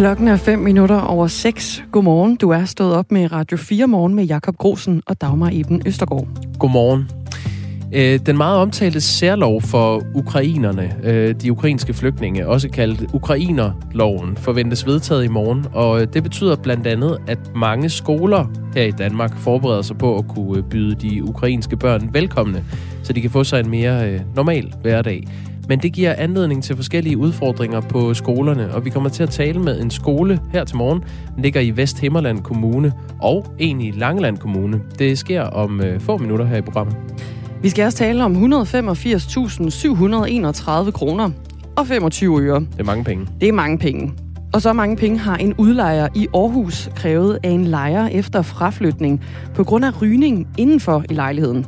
Klokken er 5 minutter over 6. Godmorgen. Du er stået op med Radio 4 morgen med Jakob Grosen og Dagmar Eben Østergaard. Godmorgen. Øh, den meget omtalte særlov for ukrainerne, øh, de ukrainske flygtninge, også kaldt Ukrainerloven, forventes vedtaget i morgen. Og øh, det betyder blandt andet, at mange skoler her i Danmark forbereder sig på at kunne byde de ukrainske børn velkomne, så de kan få sig en mere normal hverdag. Men det giver anledning til forskellige udfordringer på skolerne, og vi kommer til at tale med en skole her til morgen. Den ligger i Vesthimmerland Kommune og en i Langeland Kommune. Det sker om få minutter her i programmet. Vi skal også tale om 185.731 kroner og 25 øre. Det er mange penge. Det er mange penge. Og så mange penge har en udlejer i Aarhus krævet af en lejer efter fraflytning på grund af rygning indenfor i lejligheden.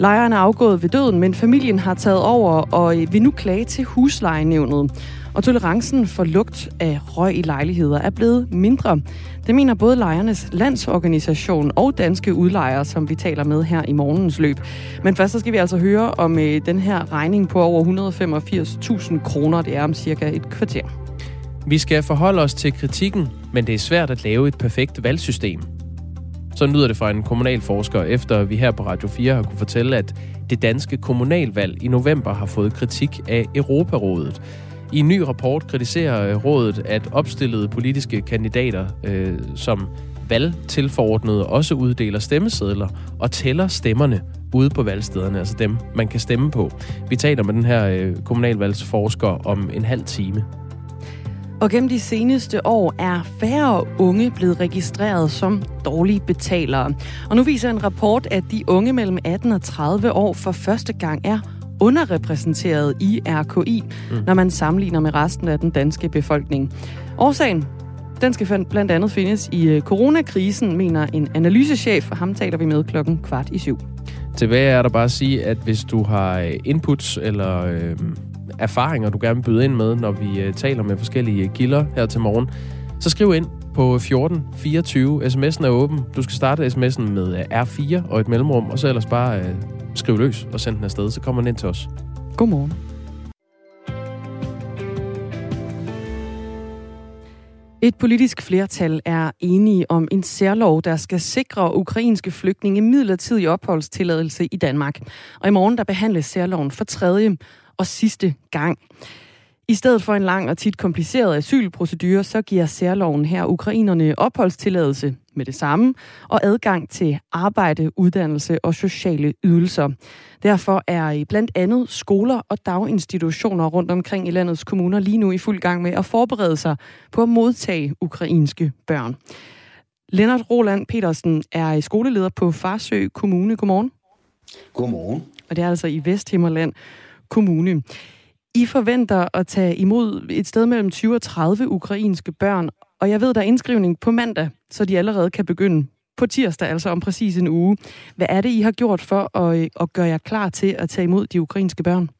Lejeren er afgået ved døden, men familien har taget over og øh, vil nu klage til huslejenævnet og tolerancen for lugt af røg i lejligheder er blevet mindre. Det mener både lejernes landsorganisation og danske udlejere, som vi taler med her i morgens løb. Men først så skal vi altså høre om øh, den her regning på over 185.000 kroner. Det er om cirka et kvarter. Vi skal forholde os til kritikken, men det er svært at lave et perfekt valgsystem. Så lyder det fra en kommunalforsker, efter vi her på Radio 4 har kunne fortælle, at det danske kommunalvalg i november har fået kritik af Europarådet. I en ny rapport kritiserer øh, rådet, at opstillede politiske kandidater øh, som valgtilforordnede også uddeler stemmesedler og tæller stemmerne ude på valgstederne, altså dem, man kan stemme på. Vi taler med den her øh, kommunalvalgsforsker om en halv time. Og gennem de seneste år er færre unge blevet registreret som dårlige betalere. Og nu viser en rapport, at de unge mellem 18 og 30 år for første gang er underrepræsenteret i RKI, mm. når man sammenligner med resten af den danske befolkning. Årsagen den skal blandt andet findes i øh, coronakrisen, mener en analysechef, og ham taler vi med klokken kvart i syv. Tilbage er der bare at sige, at hvis du har øh, inputs eller øh, erfaringer, du gerne vil byde ind med, når vi øh, taler med forskellige øh, kilder her til morgen, så skriv ind på 1424. SMS'en er åben. Du skal starte sms'en med øh, R4 og et mellemrum, og så ellers bare øh, skriv løs og send den afsted, så kommer den ind til os. Godmorgen. Et politisk flertal er enige om en særlov, der skal sikre ukrainske flygtninge midlertidig opholdstilladelse i Danmark. Og i morgen der behandles særloven for tredje og sidste gang. I stedet for en lang og tit kompliceret asylprocedure, så giver særloven her ukrainerne opholdstilladelse med det samme og adgang til arbejde, uddannelse og sociale ydelser. Derfor er blandt andet skoler og daginstitutioner rundt omkring i landets kommuner lige nu i fuld gang med at forberede sig på at modtage ukrainske børn. Lennart Roland Petersen er skoleleder på Farsø Kommune. Godmorgen. Godmorgen. Og det er altså i Vesthimmerland Kommune. I forventer at tage imod et sted mellem 20 og 30 ukrainske børn, og jeg ved, der er indskrivning på mandag, så de allerede kan begynde på tirsdag, altså om præcis en uge. Hvad er det, I har gjort for at, øh, at gøre jer klar til at tage imod de ukrainske børn?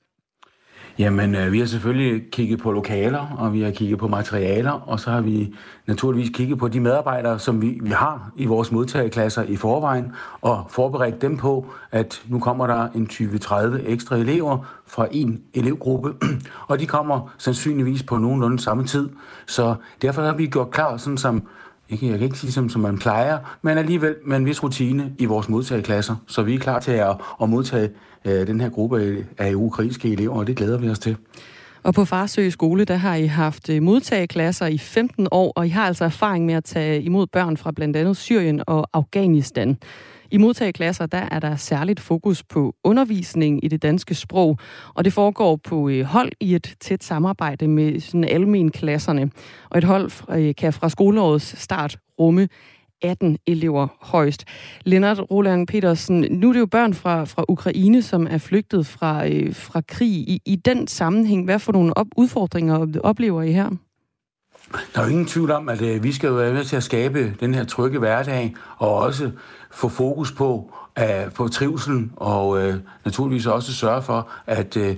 Jamen, øh, vi har selvfølgelig kigget på lokaler, og vi har kigget på materialer, og så har vi naturligvis kigget på de medarbejdere, som vi, vi har i vores modtageklasser i forvejen, og forberedt dem på, at nu kommer der en 20-30 ekstra elever fra en elevgruppe, og de kommer sandsynligvis på nogenlunde samme tid. Så derfor har vi gjort klar, sådan som ikke, jeg kan ikke sige som, som man plejer, men alligevel med en vis rutine i vores modtageklasser, så vi er klar til at, at modtage øh, den her gruppe af ukrainske elever, og det glæder vi os til. Og på Farsø skole, der har I haft øh, modtageklasser i 15 år, og I har altså erfaring med at tage imod børn fra blandt andet Syrien og Afghanistan. I modtageklasser der er der særligt fokus på undervisning i det danske sprog, og det foregår på øh, hold i et tæt samarbejde med sådan almen klasserne. Og et hold øh, kan fra skoleårets start rumme 18 elever højst. Lennart Roland Petersen, nu er det jo børn fra, fra Ukraine, som er flygtet fra, øh, fra krig. I, I den sammenhæng, hvad for nogle op, udfordringer oplever I her? Der er jo ingen tvivl om, at øh, vi skal jo være med til at skabe den her trygge hverdag, og også få fokus på, øh, på trivselen, og øh, naturligvis også sørge for, at øh,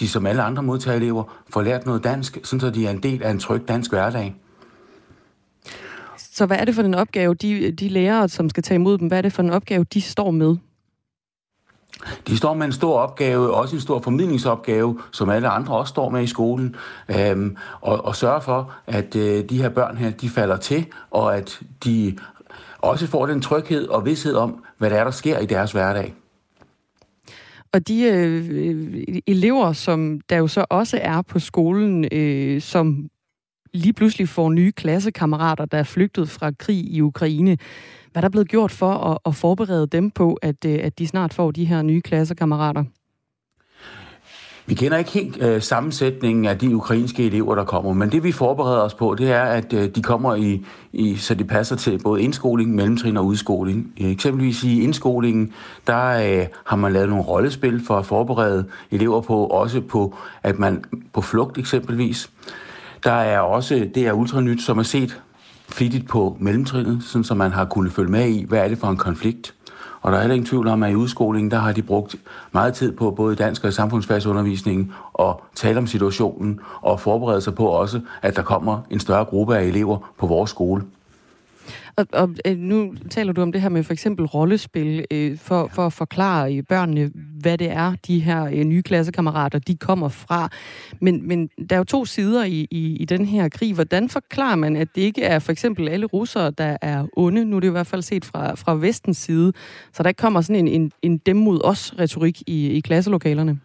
de som alle andre modtagerelever får lært noget dansk, så de er en del af en tryg dansk hverdag. Så hvad er det for en opgave, de, de lærere, som skal tage imod dem, hvad er det for en opgave, de står med? De står med en stor opgave, også en stor formidlingsopgave, som alle andre også står med i skolen, øhm, og, og sørge for, at øh, de her børn her, de falder til, og at de også får den tryghed og vidshed om, hvad der er, der sker i deres hverdag. Og de øh, elever, som der jo så også er på skolen, øh, som lige pludselig får nye klassekammerater, der er flygtet fra krig i Ukraine. Hvad er der blevet gjort for at, at forberede dem på, at, øh, at de snart får de her nye klassekammerater? Vi kender ikke helt øh, sammensætningen af de ukrainske elever, der kommer, men det vi forbereder os på, det er, at øh, de kommer i, i, så de passer til både indskoling, mellemtrin og udskoling. Eksempelvis i indskolingen, der øh, har man lavet nogle rollespil for at forberede elever på, også på, at man på flugt eksempelvis. Der er også det er ultranyt, som er set flittigt på mellemtrinnet, sådan så man har kunnet følge med i, hvad er det for en konflikt. Og der er heller ingen tvivl om, at i udskolingen, der har de brugt meget tid på både dansk og samfundsfagsundervisningen og tale om situationen og forberede sig på også, at der kommer en større gruppe af elever på vores skole. Og, og øh, nu taler du om det her med for eksempel rollespil, øh, for, for at forklare øh, børnene, hvad det er, de her øh, nye klassekammerater, de kommer fra. Men, men der er jo to sider i, i, i den her krig. Hvordan forklarer man, at det ikke er for eksempel alle russere, der er onde? Nu er det i hvert fald set fra, fra vestens side. Så der kommer sådan en, en, en dem mod os retorik i, i klasselokalerne.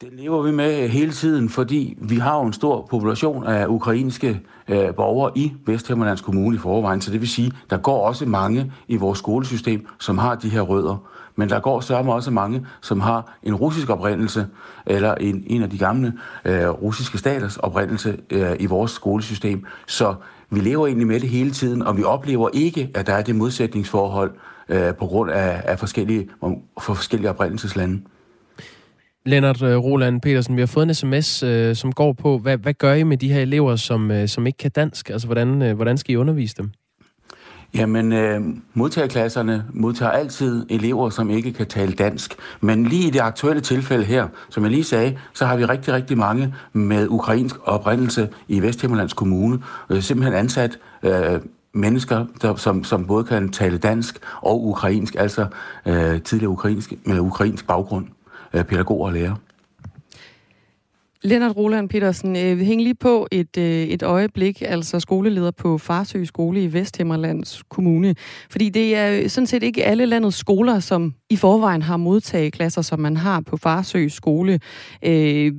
Det lever vi med øh, hele tiden, fordi vi har jo en stor population af ukrainske øh, borgere i Vesthimmerlands Kommune i forvejen. Så det vil sige, der går også mange i vores skolesystem, som har de her rødder. Men der går sørme også mange, som har en russisk oprindelse, eller en, en af de gamle øh, russiske staters oprindelse øh, i vores skolesystem. Så vi lever egentlig med det hele tiden, og vi oplever ikke, at der er det modsætningsforhold øh, på grund af, af forskellige, for forskellige oprindelseslande. Lennart øh, Roland Petersen, vi har fået en sms, øh, som går på, hvad, hvad gør I med de her elever, som, øh, som ikke kan dansk? Altså, hvordan, øh, hvordan skal I undervise dem? Jamen, øh, modtagerklasserne modtager altid elever, som ikke kan tale dansk. Men lige i det aktuelle tilfælde her, som jeg lige sagde, så har vi rigtig, rigtig mange med ukrainsk oprindelse i Vesthimmerlands Kommune. Øh, simpelthen ansat øh, mennesker, der, som, som både kan tale dansk og ukrainsk, altså øh, tidligere ukrainsk, med ukrainsk baggrund. Øh, pædagoger og lærere. Lennart Roland Petersen, vi hæng lige på et, øh, et øjeblik, altså skoleleder på Farsø Skole i Vesthimmerlands Kommune. Fordi det er sådan set ikke alle landets skoler, som i forvejen har modtageklasser, som man har på Farsø Skole. Øh,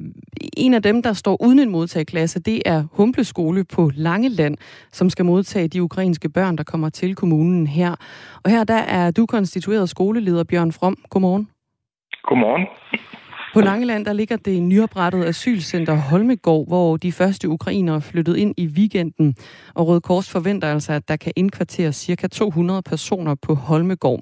en af dem, der står uden en modtageklasse, det er Humble Skole på Langeland, som skal modtage de ukrainske børn, der kommer til kommunen her. Og her der er du konstitueret skoleleder, Bjørn From. Godmorgen. Godmorgen. På Langeland der ligger det nyoprettede asylcenter Holmegård, hvor de første ukrainere flyttede ind i weekenden. Og Røde Kors forventer altså, at der kan indkvarteres ca. 200 personer på Holmegård.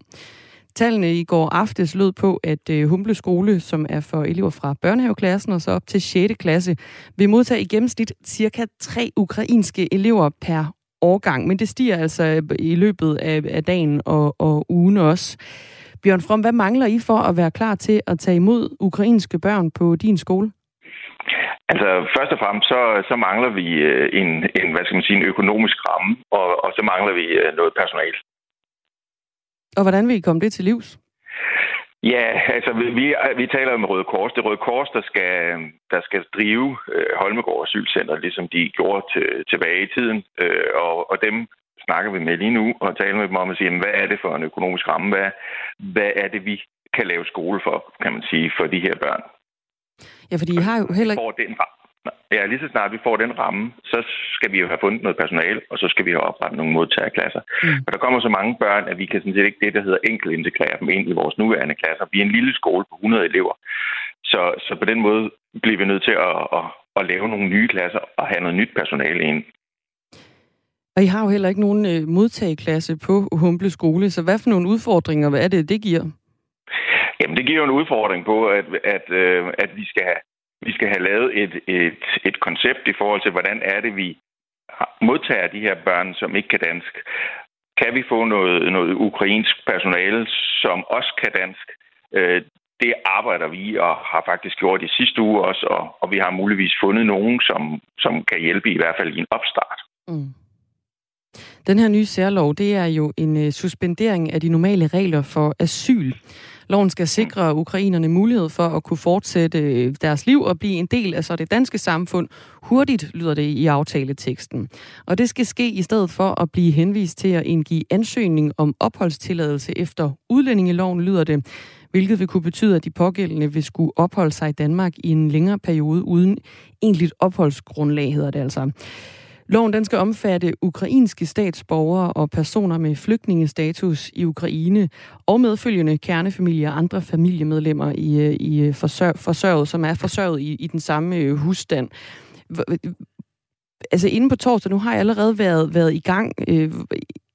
Tallene i går aftes lød på, at øh, Humble Skole, som er for elever fra børnehaveklassen og så op til 6. klasse, vil modtage i gennemsnit ca. 3 ukrainske elever per årgang. Men det stiger altså øh, i løbet af, af dagen og, og ugen også. Bjørn From, hvad mangler I for at være klar til at tage imod ukrainske børn på din skole? Altså, først og fremmest, så, så mangler vi øh, en, en, hvad skal man sige, en økonomisk ramme, og, og så mangler vi øh, noget personal. Og hvordan vil I komme det til livs? Ja, altså vi, vi taler om Røde Kors. Det er Røde Kors, der skal, der skal drive øh, Holmegård Asylcenter, ligesom de gjorde til, tilbage i tiden. Øh, og, og dem snakker vi med lige nu og taler med dem om at sige, hvad er det for en økonomisk ramme? Hvad, hvad er det, vi kan lave skole for, kan man sige, for de her børn? Ja, fordi I har jo heller ikke... Den, ja, lige så snart vi får den ramme, så skal vi jo have fundet noget personal, og så skal vi have oprettet nogle modtagerklasser. Mm. Og der kommer så mange børn, at vi kan sådan set ikke det, der hedder enkelt integrere dem ind i vores nuværende klasser. Vi er en lille skole på 100 elever. Så, så på den måde bliver vi nødt til at, at, at lave nogle nye klasser og have noget nyt personale ind. Og I har jo heller ikke nogen øh, modtageklasse på Humble Skole, så hvad for nogle udfordringer hvad er det, det giver? Jamen, det giver jo en udfordring på, at, at, øh, at vi, skal have, vi skal have lavet et, et, et koncept i forhold til, hvordan er det, vi modtager de her børn, som ikke kan dansk. Kan vi få noget, noget ukrainsk personale, som også kan dansk? Øh, det arbejder vi og har faktisk gjort i sidste uge også, og, og vi har muligvis fundet nogen, som, som kan hjælpe i hvert fald i en opstart. Mm. Den her nye særlov, det er jo en øh, suspendering af de normale regler for asyl. Loven skal sikre ukrainerne mulighed for at kunne fortsætte øh, deres liv og blive en del af så det danske samfund hurtigt, lyder det i aftaleteksten. Og det skal ske i stedet for at blive henvist til at indgive ansøgning om opholdstilladelse efter udlændingeloven, lyder det hvilket vil kunne betyde, at de pågældende vil skulle opholde sig i Danmark i en længere periode uden egentligt opholdsgrundlag, hedder det altså. Loven den skal omfatte ukrainske statsborgere og personer med flygtningestatus i Ukraine og medfølgende kernefamilier og andre familiemedlemmer i, øh, i øh, forsørg, forsørget, som er forsørget i, i den samme øh, husstand. Altså inden på torsdag, nu har jeg allerede været, været i gang øh,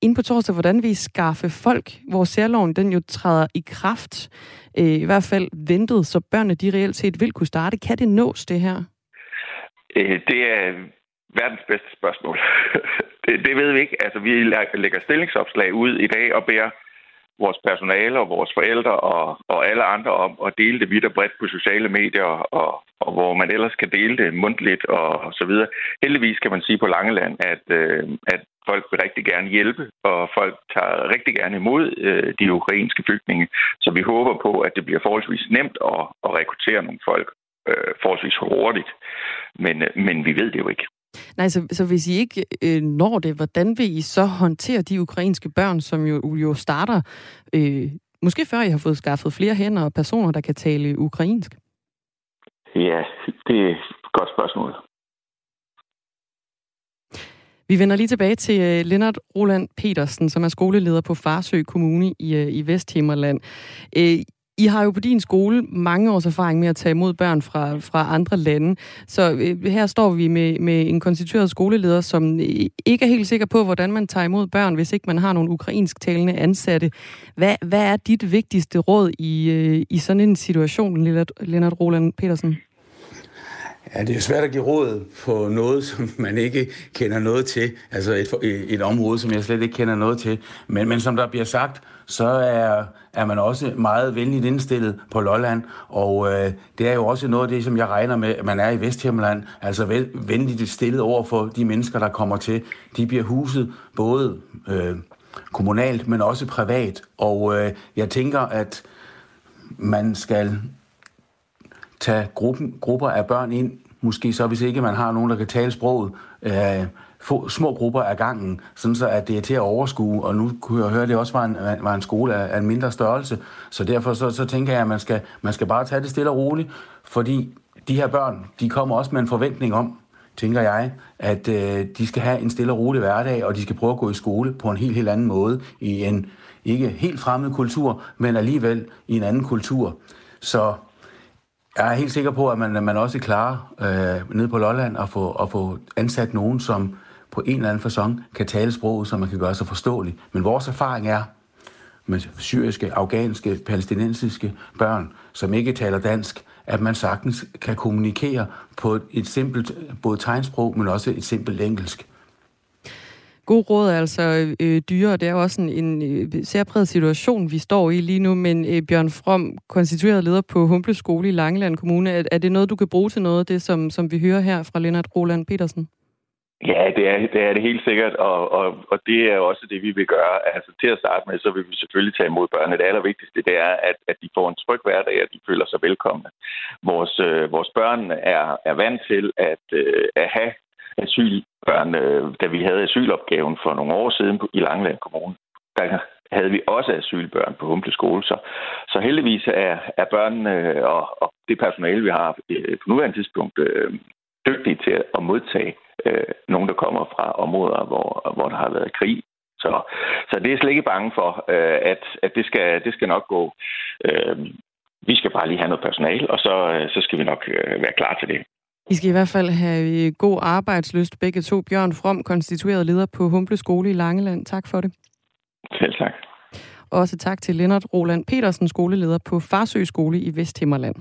inden på torsdag, hvordan vi skaffe folk, hvor særloven den jo træder i kraft, øh, i hvert fald ventet, så børnene de reelt set vil kunne starte. Kan det nås, det her? Det er verdens bedste spørgsmål. det, det ved vi ikke. Altså, vi lægger stillingsopslag ud i dag og beder vores personale og vores forældre og, og alle andre om at dele det vidt og bredt på sociale medier, og, og hvor man ellers kan dele det mundtligt og, og så videre. Heldigvis kan man sige på Langeland, at, øh, at folk vil rigtig gerne hjælpe, og folk tager rigtig gerne imod øh, de ukrainske flygtninge. Så vi håber på, at det bliver forholdsvis nemt at, at rekruttere nogle folk øh, forholdsvis hurtigt. Men, øh, men vi ved det jo ikke. Nej, så, så hvis I ikke øh, når det, hvordan vil I så håndtere de ukrainske børn, som jo, jo starter, øh, måske før I har fået skaffet flere hænder og personer, der kan tale ukrainsk? Ja, det er et godt spørgsmål. Vi vender lige tilbage til øh, Lennart Roland Petersen, som er skoleleder på Farsø Kommune i, øh, i Vesthimmerland. I har jo på din skole mange års erfaring med at tage imod børn fra, fra andre lande. Så øh, her står vi med, med en konstitueret skoleleder, som øh, ikke er helt sikker på, hvordan man tager imod børn, hvis ikke man har nogle ukrainsk talende ansatte. Hvad, hvad er dit vigtigste råd i, øh, i sådan en situation, Lennart Roland Petersen? Ja, det er svært at give råd på noget, som man ikke kender noget til. Altså et, et område, som jeg slet ikke kender noget til. Men, men som der bliver sagt, så er, er man også meget venligt indstillet på Lolland. Og øh, det er jo også noget af det, som jeg regner med, at man er i Vesthjemland. Altså vel, venligt stillet over for de mennesker, der kommer til. De bliver huset både øh, kommunalt, men også privat. Og øh, jeg tænker, at man skal tage gruppen, grupper af børn ind, måske så hvis ikke man har nogen, der kan tale sproget, øh, få små grupper af gangen, sådan så at det er til at overskue, og nu kunne jeg høre, at det også var en, var en skole af, af en mindre størrelse, så derfor så, så tænker jeg, at man skal, man skal bare tage det stille og roligt, fordi de her børn, de kommer også med en forventning om, tænker jeg, at øh, de skal have en stille og rolig hverdag, og de skal prøve at gå i skole på en helt, helt anden måde, i en ikke helt fremmed kultur, men alligevel i en anden kultur. Så jeg er helt sikker på, at man, man også klarer øh, nede på Lolland at få, at få ansat nogen, som på en eller anden façon kan tale sproget, så man kan gøre sig forståelig. Men vores erfaring er med syriske, afghanske, palæstinensiske børn, som ikke taler dansk, at man sagtens kan kommunikere på et simpelt både tegnsprog, men også et simpelt engelsk. God råd er altså øh, dyre, og det er jo også en, en øh, særpræget situation, vi står i lige nu. Men øh, Bjørn From, konstitueret leder på Humble Skole i Langeland Kommune, er, er det noget, du kan bruge til noget, det som, som vi hører her fra Lennart Roland Petersen? Ja, det er, det er det helt sikkert, og, og, og det er også det, vi vil gøre. Altså til at starte med, så vil vi selvfølgelig tage imod børnene. Det allervigtigste, det er, at, at de får en tryg hverdag, og de føler sig velkomne. Vores, øh, vores børn er, er vant til at, øh, at have asylbørn, øh, da vi havde asylopgaven for nogle år siden i Langeland Kommune. Der havde vi også asylbørn på Humble Skole. Så, så heldigvis er, er børnene øh, og, og det personale, vi har øh, på nuværende tidspunkt, øh, dygtige til at modtage øh, nogen, der kommer fra områder, hvor, hvor der har været krig. Så, så det er slet ikke bange for, øh, at, at det, skal, det skal nok gå. Øh, vi skal bare lige have noget personal, og så, øh, så skal vi nok øh, være klar til det. I skal i hvert fald have øh, god arbejdsløst begge to. Bjørn From, konstitueret leder på Humble Skole i Langeland. Tak for det. Selv tak. Også tak til Lennart Roland Petersen, skoleleder på Farsø Skole i Vesthimmerland.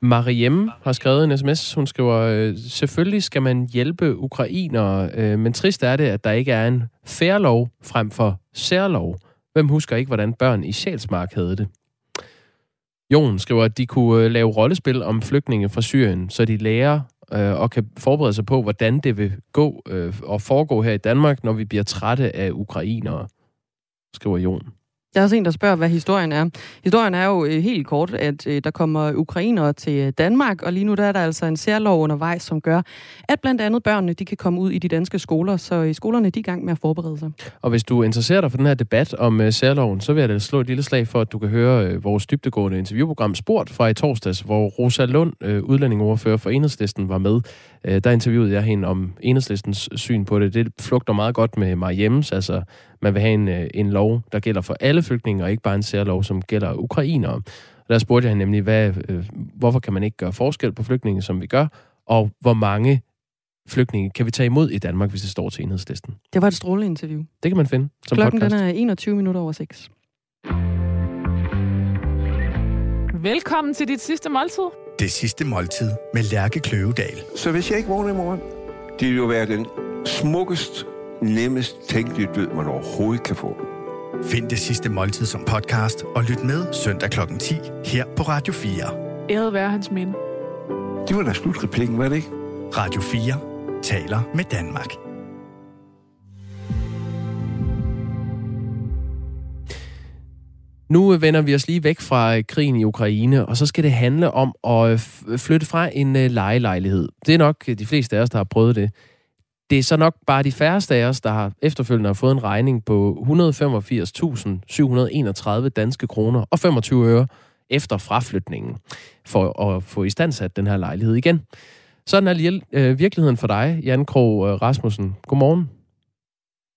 Mariem har skrevet en sms. Hun skriver, øh, selvfølgelig skal man hjælpe ukrainere, øh, men trist er det, at der ikke er en færlov frem for særlov. Hvem husker ikke, hvordan børn i Sjælsmark havde det? Jon skriver, at de kunne øh, lave rollespil om flygtninge fra Syrien, så de lærer øh, og kan forberede sig på, hvordan det vil gå øh, og foregå her i Danmark, når vi bliver trætte af ukrainere, skriver Jon. Der er også en, der spørger, hvad historien er. Historien er jo øh, helt kort, at øh, der kommer ukrainere til Danmark, og lige nu der er der altså en særlov undervejs, som gør, at blandt andet børnene de kan komme ud i de danske skoler, så øh, skolerne de er i gang med at forberede sig. Og hvis du interesserer dig for den her debat om særloven, så vil jeg da slå et lille slag for, at du kan høre vores dybtegående interviewprogram Sport fra i torsdags, hvor Rosa Lund, udlændingoverfører for Enhedslisten, var med. Der interviewede jeg hende om Enhedslistens syn på det. Det flugter meget godt med mig altså man vil have en, en lov, der gælder for alle flygtninge, og ikke bare en særlov, som gælder ukrainere. Der spurgte jeg nemlig, hvad, øh, hvorfor kan man ikke gøre forskel på flygtninge, som vi gør, og hvor mange flygtninge kan vi tage imod i Danmark, hvis det står til enhedslisten? Det var et strålende interview. Det kan man finde som Klokken podcast. den er 21 minutter over 6. Velkommen til dit sidste måltid. Det sidste måltid med Lærke Kløvedal. Så hvis jeg ikke vågner i morgen, det vil jo være den smukkest nemmest tænkelige død, man overhovedet kan få. Find det sidste måltid som podcast og lyt med søndag kl. 10 her på Radio 4. Æret være hans minde. Det var da slutreplikken, var det ikke? Radio 4 taler med Danmark. Nu vender vi os lige væk fra øh, krigen i Ukraine, og så skal det handle om at øh, flytte fra en øh, lejelejlighed. Det er nok de fleste af os, der har prøvet det. Det er så nok bare de færreste af os, der har efterfølgende har fået en regning på 185.731 danske kroner og 25 øre efter fraflytningen for at få i standsat den her lejlighed igen. Sådan er øh, virkeligheden for dig, Jan Krog øh, Rasmussen. Godmorgen.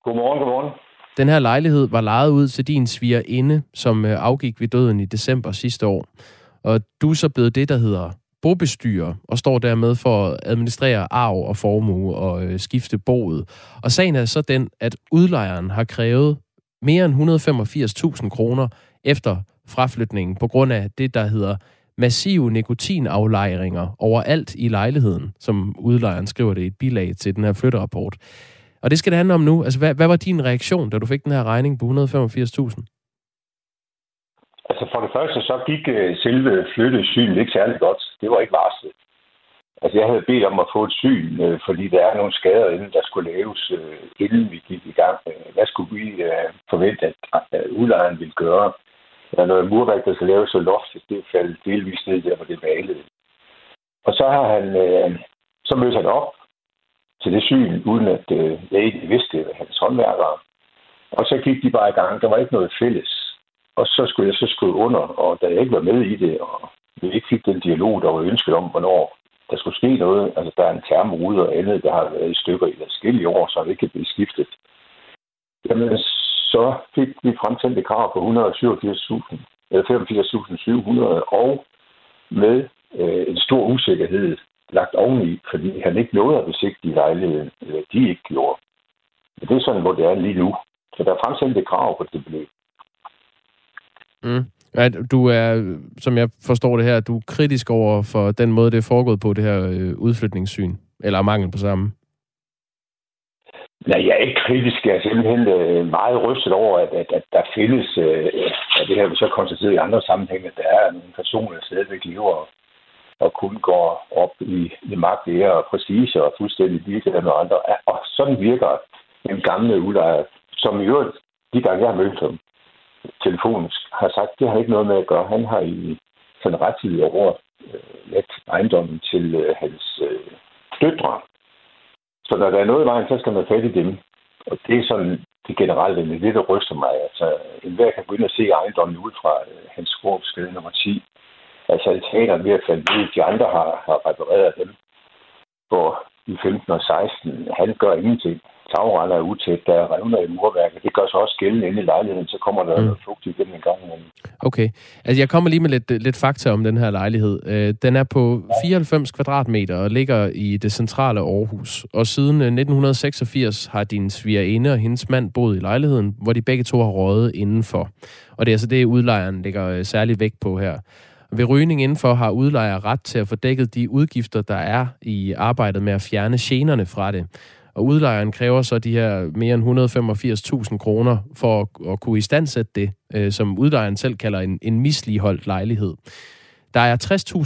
Godmorgen, godmorgen. Den her lejlighed var lejet ud til din svigerinde, som øh, afgik ved døden i december sidste år. Og du er så blevet det, der hedder bobestyrer og står dermed for at administrere arv og formue og øh, skifte boet. Og sagen er så den, at udlejeren har krævet mere end 185.000 kroner efter fraflytningen på grund af det, der hedder massive nikotinaflejringer overalt i lejligheden, som udlejeren skriver det i et bilag til den her flytterapport. Og det skal det handle om nu. Altså, hvad, hvad var din reaktion, da du fik den her regning på 185.000? Altså for det første, så gik uh, selve flyttesynet ikke særlig godt. Det var ikke varslet. Altså jeg havde bedt om at få et syn, øh, fordi der er nogle skader inden, der skulle laves, øh, inden vi gik i gang. Øh, hvad skulle vi øh, forvente, at uh, udlejeren ville gøre? Der er noget murværk, der skal laves, så loftet det faldt delvist ned der, hvor det malede. Og så har han, øh, så mødte han op til det syn, uden at øh, jeg ikke vidste, hvad hans håndværkere. Og så gik de bare i gang. Der var ikke noget fælles. Og så skulle jeg så skrive under, og da jeg ikke var med i det, og vi ikke fik den dialog, der var ønsket om, hvornår der skulle ske noget, altså der er en termorude og andet, der har været i stykker i forskellige år, så det ikke kan blive skiftet. Jamen, så fik vi fremsendt et krav på 187.000, eller 85.700, og med øh, en stor usikkerhed lagt oveni, fordi han ikke nåede at besigtige lejligheden, eller de ikke gjorde. Men det er sådan, hvor det er lige nu. Så der er fremsendt et krav på det beløb. Mm. At du er, som jeg forstår det her, du er kritisk over for den måde, det er foregået på, det her øh, udflytningssyn, eller mangel på samme? Nej, jeg er ikke kritisk. Jeg er simpelthen øh, meget rystet over, at, at, at der findes, øh, at det her vi så konstateret i andre sammenhænge, at der er nogle personer, der stadigvæk lever og, og kun går op i, i magt, ære og prestige og fuldstændig ligeglade med andre. Og sådan virker en gamle udlejer, som i øvrigt, de gange jeg har mødt dem, telefonisk har sagt, det har ikke noget med at gøre. Han har i sådan rettidig over øh, let ejendommen til øh, hans øh, døtre. Så når der er noget i vejen, så skal man fat i dem. Og det er sådan det generelle, det det, der ryster mig. Altså, enhver kan begynde at se ejendommen ud fra øh, hans skrumpskade nummer 10. Altså, altanerne ved at falde ud. De andre har, har repareret dem. Hvor i 15 og 16, han gør ingenting tagrender er utæt, der er revner i murværket. Det gør sig også gældende inde i lejligheden, så kommer der mm. noget fugt igennem en gang imellem. Okay. Altså, jeg kommer lige med lidt, lidt fakta om den her lejlighed. Øh, den er på 94 kvadratmeter og ligger i det centrale Aarhus. Og siden 1986 øh, har din svigerinde og hendes mand boet i lejligheden, hvor de begge to har rådet indenfor. Og det er altså det, udlejeren lægger øh, særlig vægt på her. Ved rygning indenfor har udlejer ret til at få dækket de udgifter, der er i arbejdet med at fjerne generne fra det. Og udlejeren kræver så de her mere end 185.000 kroner for at, at kunne istandsætte det, øh, som udlejeren selv kalder en, en misligeholdt lejlighed. Der er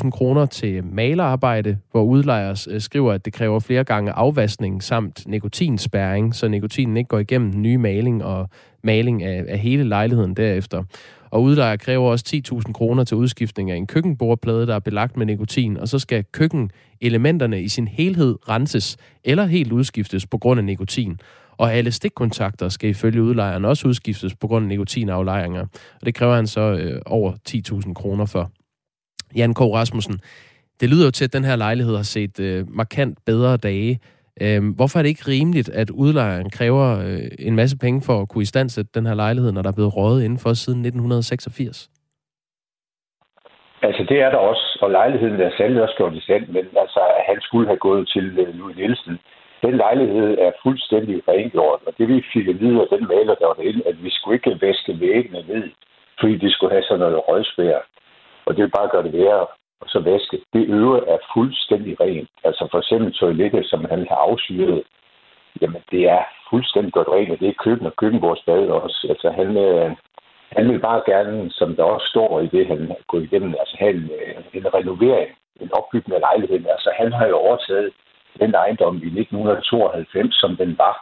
60.000 kroner til malerarbejde, hvor udlejer øh, skriver, at det kræver flere gange afvaskning samt nikotinspæring, så nikotinen ikke går igennem den nye maling og maling af, af hele lejligheden derefter. Og udlejer kræver også 10.000 kroner til udskiftning af en køkkenbordplade, der er belagt med nikotin, og så skal køkkenelementerne i sin helhed renses eller helt udskiftes på grund af nikotin. Og alle stikkontakter skal ifølge udlejeren også udskiftes på grund af nikotinaflejringer. Og det kræver han så øh, over 10.000 kroner for. Jan K. Rasmussen, det lyder jo til, at den her lejlighed har set øh, markant bedre dage. Øhm, hvorfor er det ikke rimeligt, at udlejeren kræver øh, en masse penge for at kunne istandsætte den her lejlighed, når der er blevet rådet indenfor siden 1986? Altså, det er der også, og lejligheden er særlig også gjort i stand, men altså, han skulle have gået til øh, Louis Nielsen. Den lejlighed er fuldstændig rengjort, og det vi fik at vide af den maler, der var derinde, at vi skulle ikke væske væggene ned, fordi de skulle have sådan noget røgspær. Og det vil bare gøre det værre og så vaske. Det øve er fuldstændig rent. Altså for eksempel toilettet, som han har afsyret, jamen det er fuldstændig godt rent, og det er køkken og køkkenbordsbad også. Altså han, øh, han vil bare gerne, som der også står i det, han går igennem, altså have en, øh, en renovering, en opbygning af lejligheden. Altså han har jo overtaget den ejendom i 1992, som den var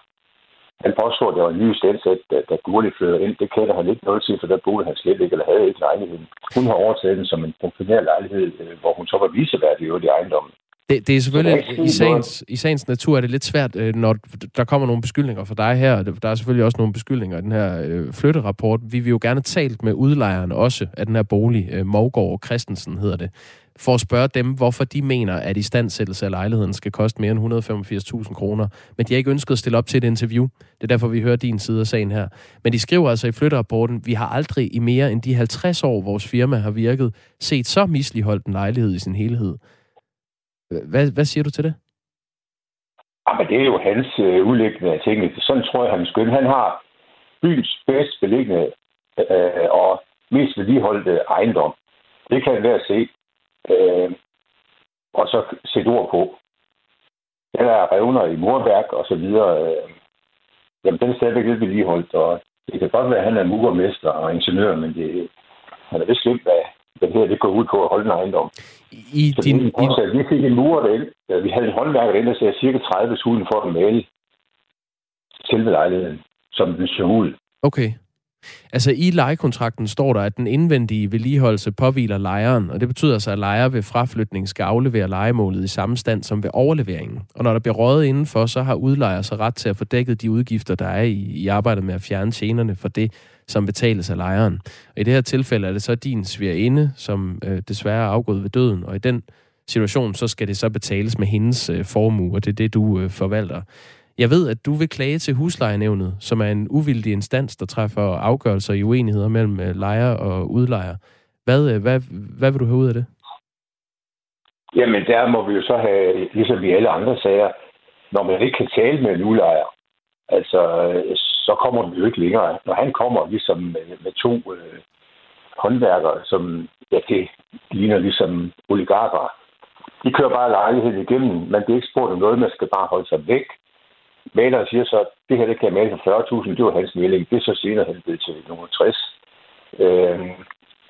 han påstår, at det var en ny stensæt, da Gurli flyttede ind. Det kender han ikke noget til, for der boede han slet ikke, eller havde ikke lejligheden. Hun har overtaget den som en funktionær lejlighed, øh, hvor hun så var viseværdig i ejendommen. Det, det er selvfølgelig, det er i, sagens, i sagens natur er det lidt svært, øh, når der kommer nogle beskyldninger fra dig her. Der er selvfølgelig også nogle beskyldninger i den her øh, flytterapport. Vi vil jo gerne talt med udlejeren også af den her bolig, øh, Christensen hedder det for at spørge dem, hvorfor de mener, at istandsættelse af lejligheden skal koste mere end 185.000 kroner. Men de har ikke ønsket at stille op til et interview. Det er derfor, vi hører din side af sagen her. Men de skriver altså i flytterapporten, vi har aldrig i mere end de 50 år, vores firma har virket, set så misligeholdt en lejlighed i sin helhed. Hvad, hvad siger du til det? Jamen, det er jo hans øh, udlæggende af tingene. Sådan tror jeg, han skøn. Han har byens bedst beliggende øh, og mest vedligeholdte ejendom. Det kan være at se øh, og så sætte ord på. Den er revner i murværk og så videre. Øh, jamen, den er stadigvæk lidt vedligeholdt, og det kan godt være, at han er murermester og ingeniør, men det, han er vist lidt, hvad, hvad det her det går ud på at holde en ejendom. I så din, det, i... Vi fik en murer derind. Vi havde en håndværker derinde, der sagde cirka 30 sulten for at male selve lejligheden, som den så ud. Okay. Altså i lejekontrakten står der, at den indvendige vedligeholdelse påviler lejeren, og det betyder så, at lejer ved fraflytning skal aflevere lejemålet i samme stand som ved overleveringen. Og når der bliver røget indenfor, så har udlejer så ret til at få dækket de udgifter, der er i, i arbejdet med at fjerne tjenerne for det, som betales af lejeren. Og i det her tilfælde er det så din svigerinde, som øh, desværre er afgået ved døden, og i den situation, så skal det så betales med hendes øh, formue, og det er det, du øh, forvalter. Jeg ved, at du vil klage til huslejenævnet, som er en uvildig instans, der træffer afgørelser i uenigheder mellem øh, lejer og udlejer. Hvad, øh, hvad, hvad vil du have ud af det? Jamen, der må vi jo så have, ligesom i alle andre sager, når man ikke kan tale med en udlejer, altså, øh, så kommer den jo ikke længere. Når han kommer ligesom med, med to øh, håndværkere, som, ja, det ligner ligesom oligarker, de kører bare lejligheden igennem, men det er ikke spurgt om noget, man skal bare holde sig væk maleren siger så, at det her det kan jeg male for 40.000, det var hans melding. Det er så senere han blev til nummer 60. Øhm,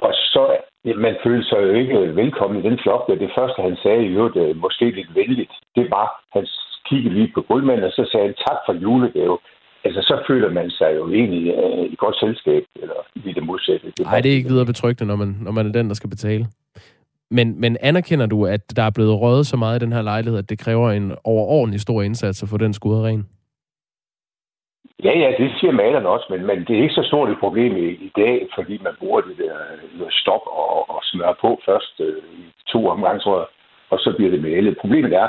og så, ja, man følte sig jo ikke velkommen i den flok. Det første, han sagde, i øvrigt øh, måske lidt venligt, det var, han kiggede lige på guldmanden, og så sagde han tak for julegave. Altså, så føler man sig jo egentlig uh, i godt selskab, eller i det modsatte. Nej, det er ikke videre betryggende, når man, når man er den, der skal betale. Men, men anerkender du, at der er blevet røget så meget i den her lejlighed, at det kræver en overordentlig stor indsats at få den skudt ren? Ja, ja, det siger malerne også, men, men det er ikke så stort et problem i, i dag, fordi man bruger det der stop og, og smør på først øh, i to omgange, tror jeg, og så bliver det malet. Problemet er,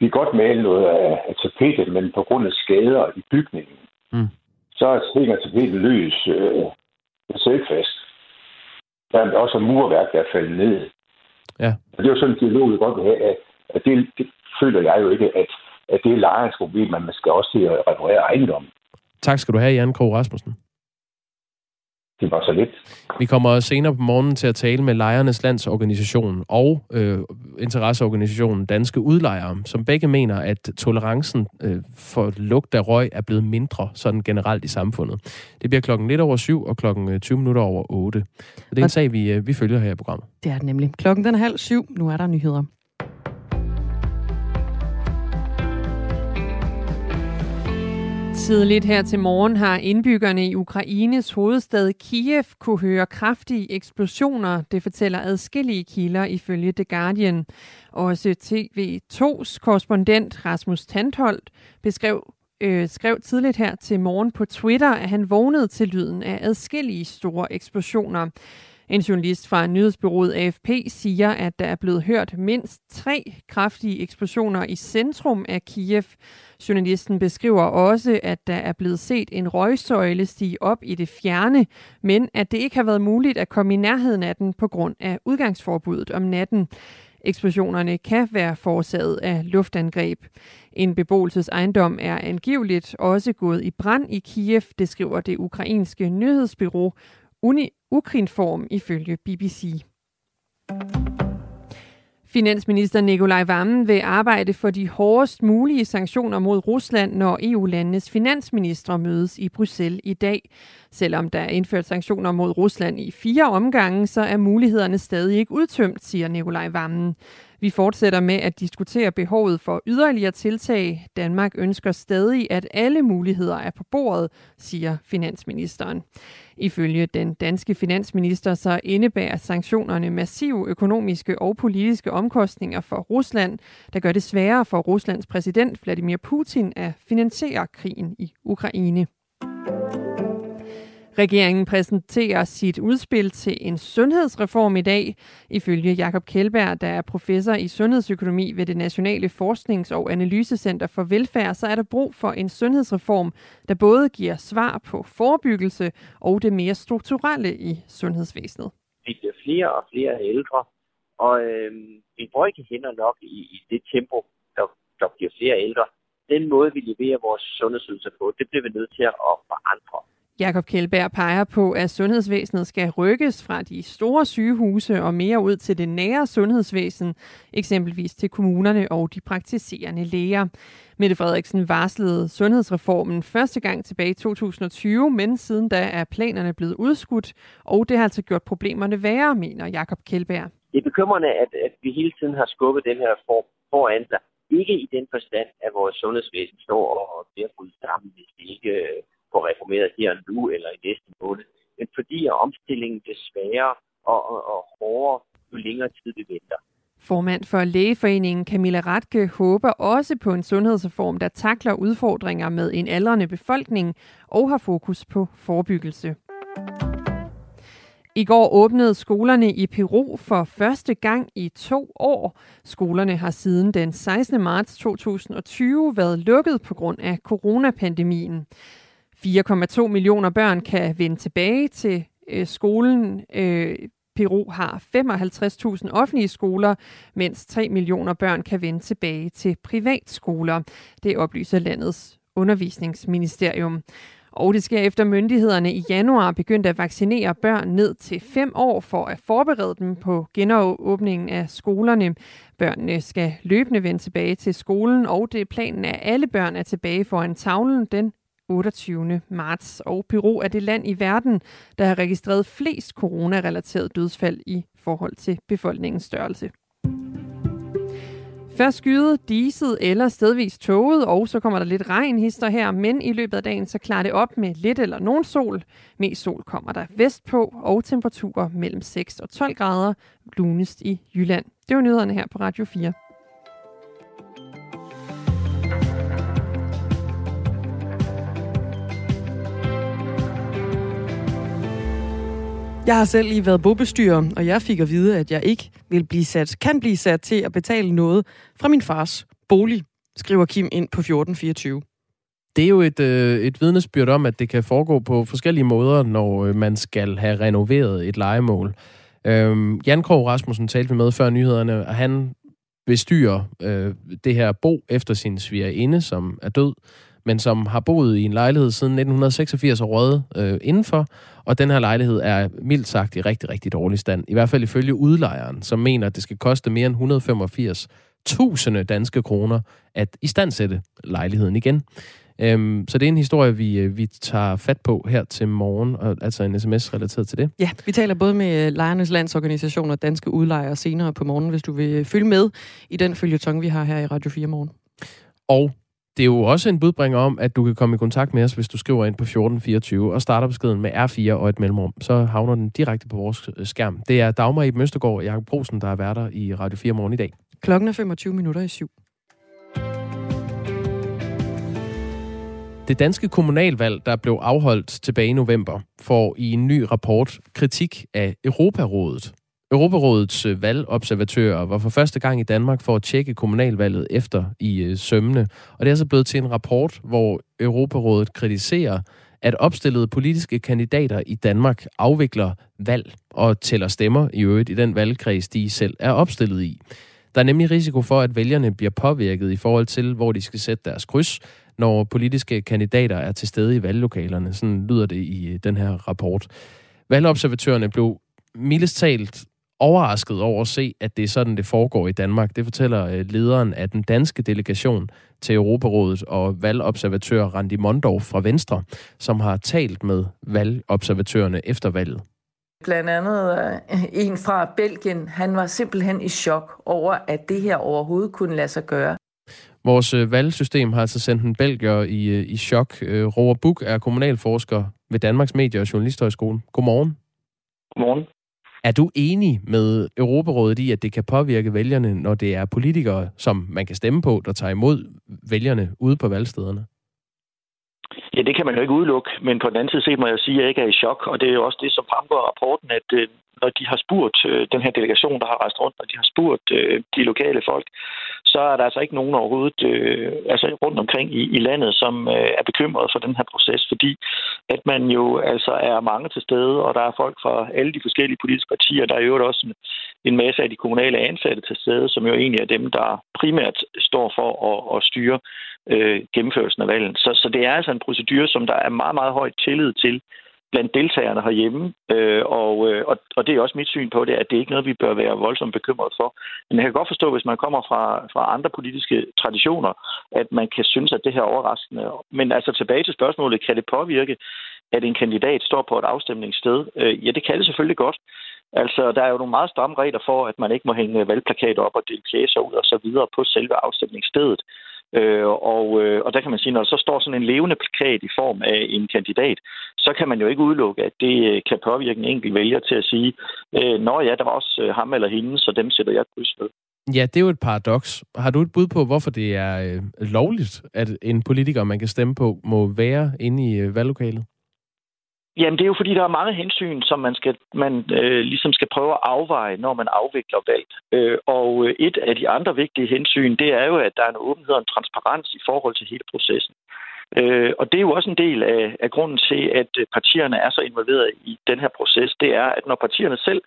vi kan godt male noget af, af tapetet, men på grund af skader i bygningen, mm. så hænger tapetet løs øh, selv fast. Der er også murværk, der er faldet ned. Ja. Og det er jo sådan en dialog, vi godt vil have, at, at det, det føler jeg jo ikke, at, at det er lejerens problem, men man skal også til at reparere ejendommen. Tak skal du have, Jan Krog Rasmussen. Det var så lidt. Vi kommer senere på morgenen til at tale med Lejernes Landsorganisation og øh, interesseorganisationen Danske Udlejere, som begge mener, at tolerancen øh, for lugt af røg er blevet mindre sådan generelt i samfundet. Det bliver klokken lidt over syv og klokken 20 øh, minutter over 8. Så det er en sag, vi, øh, vi følger her i programmet. Det er det nemlig. Klokken den er halv syv. Nu er der nyheder. Tidligt her til morgen har indbyggerne i Ukraines hovedstad Kiev kunne høre kraftige eksplosioner, det fortæller adskillige kilder ifølge The Guardian. Også TV2's korrespondent Rasmus Tandholt beskrev øh, skrev tidligt her til morgen på Twitter, at han vågnede til lyden af adskillige store eksplosioner. En journalist fra nyhedsbyrået AFP siger, at der er blevet hørt mindst tre kraftige eksplosioner i centrum af Kiev. Journalisten beskriver også, at der er blevet set en røgsøjle stige op i det fjerne, men at det ikke har været muligt at komme i nærheden af den på grund af udgangsforbuddet om natten. Eksplosionerne kan være forårsaget af luftangreb. En beboelsesejendom er angiveligt også gået i brand i Kiev, det skriver det ukrainske nyhedsbyrå Uni Ukrinform ifølge BBC. Finansminister Nikolaj Vammen vil arbejde for de hårdest mulige sanktioner mod Rusland, når EU-landenes finansministre mødes i Bruxelles i dag. Selvom der er indført sanktioner mod Rusland i fire omgange, så er mulighederne stadig ikke udtømt, siger Nikolaj Vammen. Vi fortsætter med at diskutere behovet for yderligere tiltag. Danmark ønsker stadig, at alle muligheder er på bordet, siger finansministeren. Ifølge den danske finansminister så indebærer sanktionerne massive økonomiske og politiske omkostninger for Rusland, der gør det sværere for Ruslands præsident Vladimir Putin at finansiere krigen i Ukraine. Regeringen præsenterer sit udspil til en sundhedsreform i dag. Ifølge Jakob Kjellberg, der er professor i sundhedsøkonomi ved det Nationale Forsknings- og Analysecenter for Velfærd, så er der brug for en sundhedsreform, der både giver svar på forebyggelse og det mere strukturelle i sundhedsvæsenet. Vi bliver flere og flere ældre, og øh, vi bruger ikke hænder nok i, i det tempo, der, der bliver flere ældre. Den måde, vi leverer vores sundhedsydelser på, det bliver vi nødt til at forandre. Jakob Kjellberg peger på, at sundhedsvæsenet skal rykkes fra de store sygehuse og mere ud til det nære sundhedsvæsen, eksempelvis til kommunerne og de praktiserende læger. Mette Frederiksen varslede sundhedsreformen første gang tilbage i 2020, men siden da er planerne blevet udskudt, og det har altså gjort problemerne værre, mener Jakob Kjellberg. Det er bekymrende, at, at vi hele tiden har skubbet den her reform foran sig. Ikke i den forstand, at vores sundhedsvæsen står og bliver brudt sammen, hvis vi ikke øh, få reformeret her nu eller i næste måned, men fordi at omstillingen desværre og, og, og hårdere, jo længere tid vi venter. Formand for Lægeforeningen Camilla Ratke håber også på en sundhedsreform, der takler udfordringer med en aldrende befolkning og har fokus på forebyggelse. I går åbnede skolerne i Peru for første gang i to år. Skolerne har siden den 16. marts 2020 været lukket på grund af coronapandemien. 4,2 millioner børn kan vende tilbage til øh, skolen. Øh, Peru har 55.000 offentlige skoler, mens 3 millioner børn kan vende tilbage til privatskoler. Det oplyser landets undervisningsministerium. Og det sker efter myndighederne i januar begyndte at vaccinere børn ned til 5 år for at forberede dem på genåbningen af skolerne. Børnene skal løbende vende tilbage til skolen, og det er planen, at alle børn er tilbage foran tavlen den 28. marts. Og Peru er det land i verden, der har registreret flest coronarelaterede dødsfald i forhold til befolkningens størrelse. Først skyet, diset eller stedvis tåget, og så kommer der lidt regn hister her, men i løbet af dagen så klarer det op med lidt eller nogen sol. Mest sol kommer der vestpå, og temperaturer mellem 6 og 12 grader lunest i Jylland. Det var nyhederne her på Radio 4. Jeg har selv lige været bobestyrer, og jeg fik at vide, at jeg ikke vil blive sat, kan blive sat til at betale noget fra min fars bolig, skriver Kim ind på 1424. Det er jo et, øh, et vidnesbyrd om, at det kan foregå på forskellige måder, når øh, man skal have renoveret et legemål. Øhm, Jan Krog Rasmussen talte vi med før nyhederne, og han bestyrer øh, det her bo efter sin svigerinde, som er død, men som har boet i en lejlighed siden 1986 og røget øh, indenfor, og den her lejlighed er mildt sagt i rigtig, rigtig dårlig stand. I hvert fald ifølge udlejeren, som mener, at det skal koste mere end 185 tusinde danske kroner at istandsætte lejligheden igen. Øhm, så det er en historie, vi, øh, vi tager fat på her til morgen, og altså en sms relateret til det. Ja, vi taler både med Lejernes Landsorganisation og Danske Udlejere senere på morgen, hvis du vil følge med i den følgetong, vi har her i Radio 4 morgen. Og det er jo også en budbringer om, at du kan komme i kontakt med os, hvis du skriver ind på 1424 og starter beskeden med R4 og et mellemrum. Så havner den direkte på vores øh, skærm. Det er Dagmar i Møstergaard og Jakob Brosen, der er værter i Radio 4 morgen i dag. Klokken er 25 minutter i syv. Det danske kommunalvalg, der blev afholdt tilbage i november, får i en ny rapport kritik af Europarådet. Europarådets øh, valgobservatører var for første gang i Danmark for at tjekke kommunalvalget efter i øh, sømne. Og det er så blevet til en rapport, hvor Europarådet kritiserer, at opstillede politiske kandidater i Danmark afvikler valg og tæller stemmer i øvrigt i den valgkreds, de selv er opstillet i. Der er nemlig risiko for, at vælgerne bliver påvirket i forhold til, hvor de skal sætte deres kryds, når politiske kandidater er til stede i valglokalerne. Sådan lyder det i øh, den her rapport. Valgobservatørerne blev mildest talt overrasket over at se, at det er sådan, det foregår i Danmark. Det fortæller øh, lederen af den danske delegation til Europarådet og valgobservatør Randi Mondorf fra Venstre, som har talt med valgobservatørerne efter valget. Blandt andet øh, en fra Belgien, han var simpelthen i chok over, at det her overhovedet kunne lade sig gøre. Vores øh, valgsystem har altså sendt en belgier i, i chok. Roar Buk er kommunalforsker ved Danmarks Medie- og Journalisthøjskole. Godmorgen. Godmorgen. Er du enig med Europarådet i, at det kan påvirke vælgerne, når det er politikere, som man kan stemme på, der tager imod vælgerne ude på valgstederne? Ja, det kan man jo ikke udelukke, men på den anden side set må jeg sige, at jeg ikke er i chok, og det er jo også det, som fremgår af rapporten, at øh, når de har spurgt øh, den her delegation, der har rejst rundt, når de har spurgt øh, de lokale folk, så er der altså ikke nogen overhovedet øh, altså rundt omkring i, i landet, som øh, er bekymret for den her proces, fordi at man jo altså er mange til stede, og der er folk fra alle de forskellige politiske partier. Der er jo også en, en masse af de kommunale ansatte til stede, som jo egentlig er dem, der primært står for at, at styre øh, gennemførelsen af valget. Så, så det er altså en procedure, som der er meget, meget høj tillid til blandt deltagerne herhjemme, øh, og, øh, og, og det er også mit syn på det, at det er ikke noget, vi bør være voldsomt bekymret for. Men jeg kan godt forstå, hvis man kommer fra, fra andre politiske traditioner, at man kan synes, at det her er overraskende. Men altså tilbage til spørgsmålet, kan det påvirke, at en kandidat står på et afstemningssted? Øh, ja, det kan det selvfølgelig godt. Altså, der er jo nogle meget stramme regler for, at man ikke må hænge valgplakater op og dele pjæser ud og så videre på selve afstemningsstedet. Øh, og, øh, og der kan man sige, når der så står sådan en levende plakat i form af en kandidat, så kan man jo ikke udelukke, at det øh, kan påvirke en enkelt vælger til at sige, øh, nå ja, der var også øh, ham eller hende, så dem sætter jeg kryds ved. Ja, det er jo et paradoks. Har du et bud på, hvorfor det er øh, lovligt, at en politiker, man kan stemme på, må være inde i øh, valglokalet? Jamen, det er jo fordi, der er mange hensyn, som man, skal, man øh, ligesom skal prøve at afveje, når man afvikler valg. Øh, og øh, et af de andre vigtige hensyn, det er jo, at der er en åbenhed og en transparens i forhold til hele processen. Øh, og det er jo også en del af, af grunden til, at partierne er så involveret i den her proces. Det er, at når partierne selv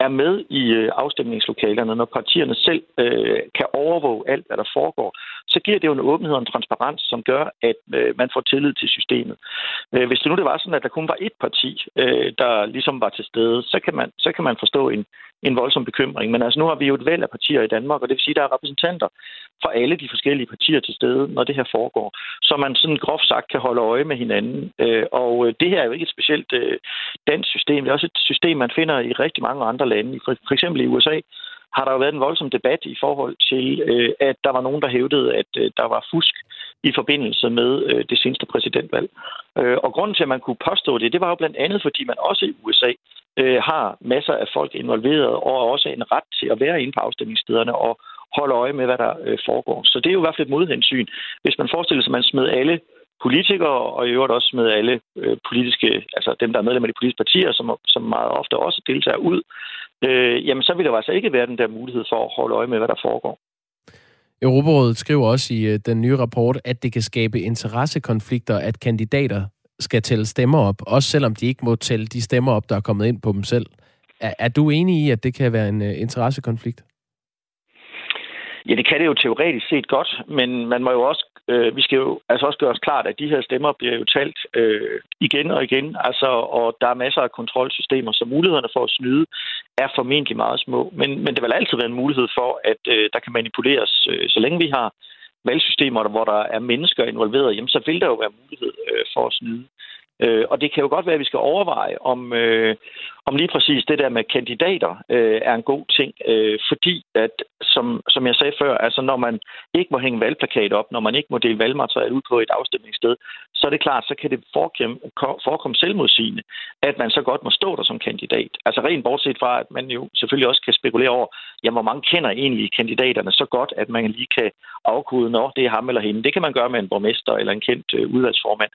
er med i øh, afstemningslokalerne, når partierne selv øh, kan overvåge alt, hvad der foregår, så giver det jo en åbenhed og en transparens, som gør, at øh, man får tillid til systemet. Øh, hvis det nu det var sådan, at der kun var ét parti, øh, der ligesom var til stede, så kan man, så kan man forstå en, en voldsom bekymring. Men altså nu har vi jo et væld af partier i Danmark, og det vil sige, at der er repræsentanter fra alle de forskellige partier til stede, når det her foregår, så man sådan groft sagt kan holde øje med hinanden. Øh, og øh, det her er jo ikke et specielt øh, dansk system, det er også et system, man finder i rigtig mange andre lande. For, eksempel i USA har der jo været en voldsom debat i forhold til, at der var nogen, der hævdede, at der var fusk i forbindelse med det seneste præsidentvalg. Og grunden til, at man kunne påstå det, det var jo blandt andet, fordi man også i USA har masser af folk involveret, og også en ret til at være inde på afstemningsstederne og holde øje med, hvad der øh, foregår. Så det er jo i hvert fald et modhensyn. Hvis man forestiller sig, at man smed alle politikere, og i øvrigt også med alle øh, politiske, altså dem, der er medlemmer af de politiske partier, som, som meget ofte også deltager ud, øh, jamen så vil der altså ikke være den der mulighed for at holde øje med, hvad der foregår. Europarådet skriver også i øh, den nye rapport, at det kan skabe interessekonflikter, at kandidater skal tælle stemmer op, også selvom de ikke må tælle de stemmer op, der er kommet ind på dem selv. Er, er du enig i, at det kan være en øh, interessekonflikt? Ja, det kan det jo teoretisk set godt, men man må jo også, øh, vi skal jo altså også gøre os klart, at de her stemmer bliver jo talt øh, igen og igen, altså, og der er masser af kontrolsystemer, så mulighederne for at snyde er formentlig meget små. Men, men det vil altid være en mulighed for, at øh, der kan manipuleres, øh, så længe vi har valgsystemer, hvor der er mennesker involveret, jamen, så vil der jo være mulighed øh, for at snyde. Øh, og det kan jo godt være, at vi skal overveje, om, øh, om lige præcis det der med kandidater øh, er en god ting. Øh, fordi, at, som, som jeg sagde før, altså når man ikke må hænge valgplakat op, når man ikke må dele valgmateriale ud på et afstemningssted, så er det klart, så kan det forekomme, forekomme selvmodsigende, at man så godt må stå der som kandidat. Altså rent bortset fra, at man jo selvfølgelig også kan spekulere over, jamen, hvor mange kender egentlig kandidaterne så godt, at man lige kan afkode, når det er ham eller hende. Det kan man gøre med en borgmester eller en kendt øh, udvalgsformand.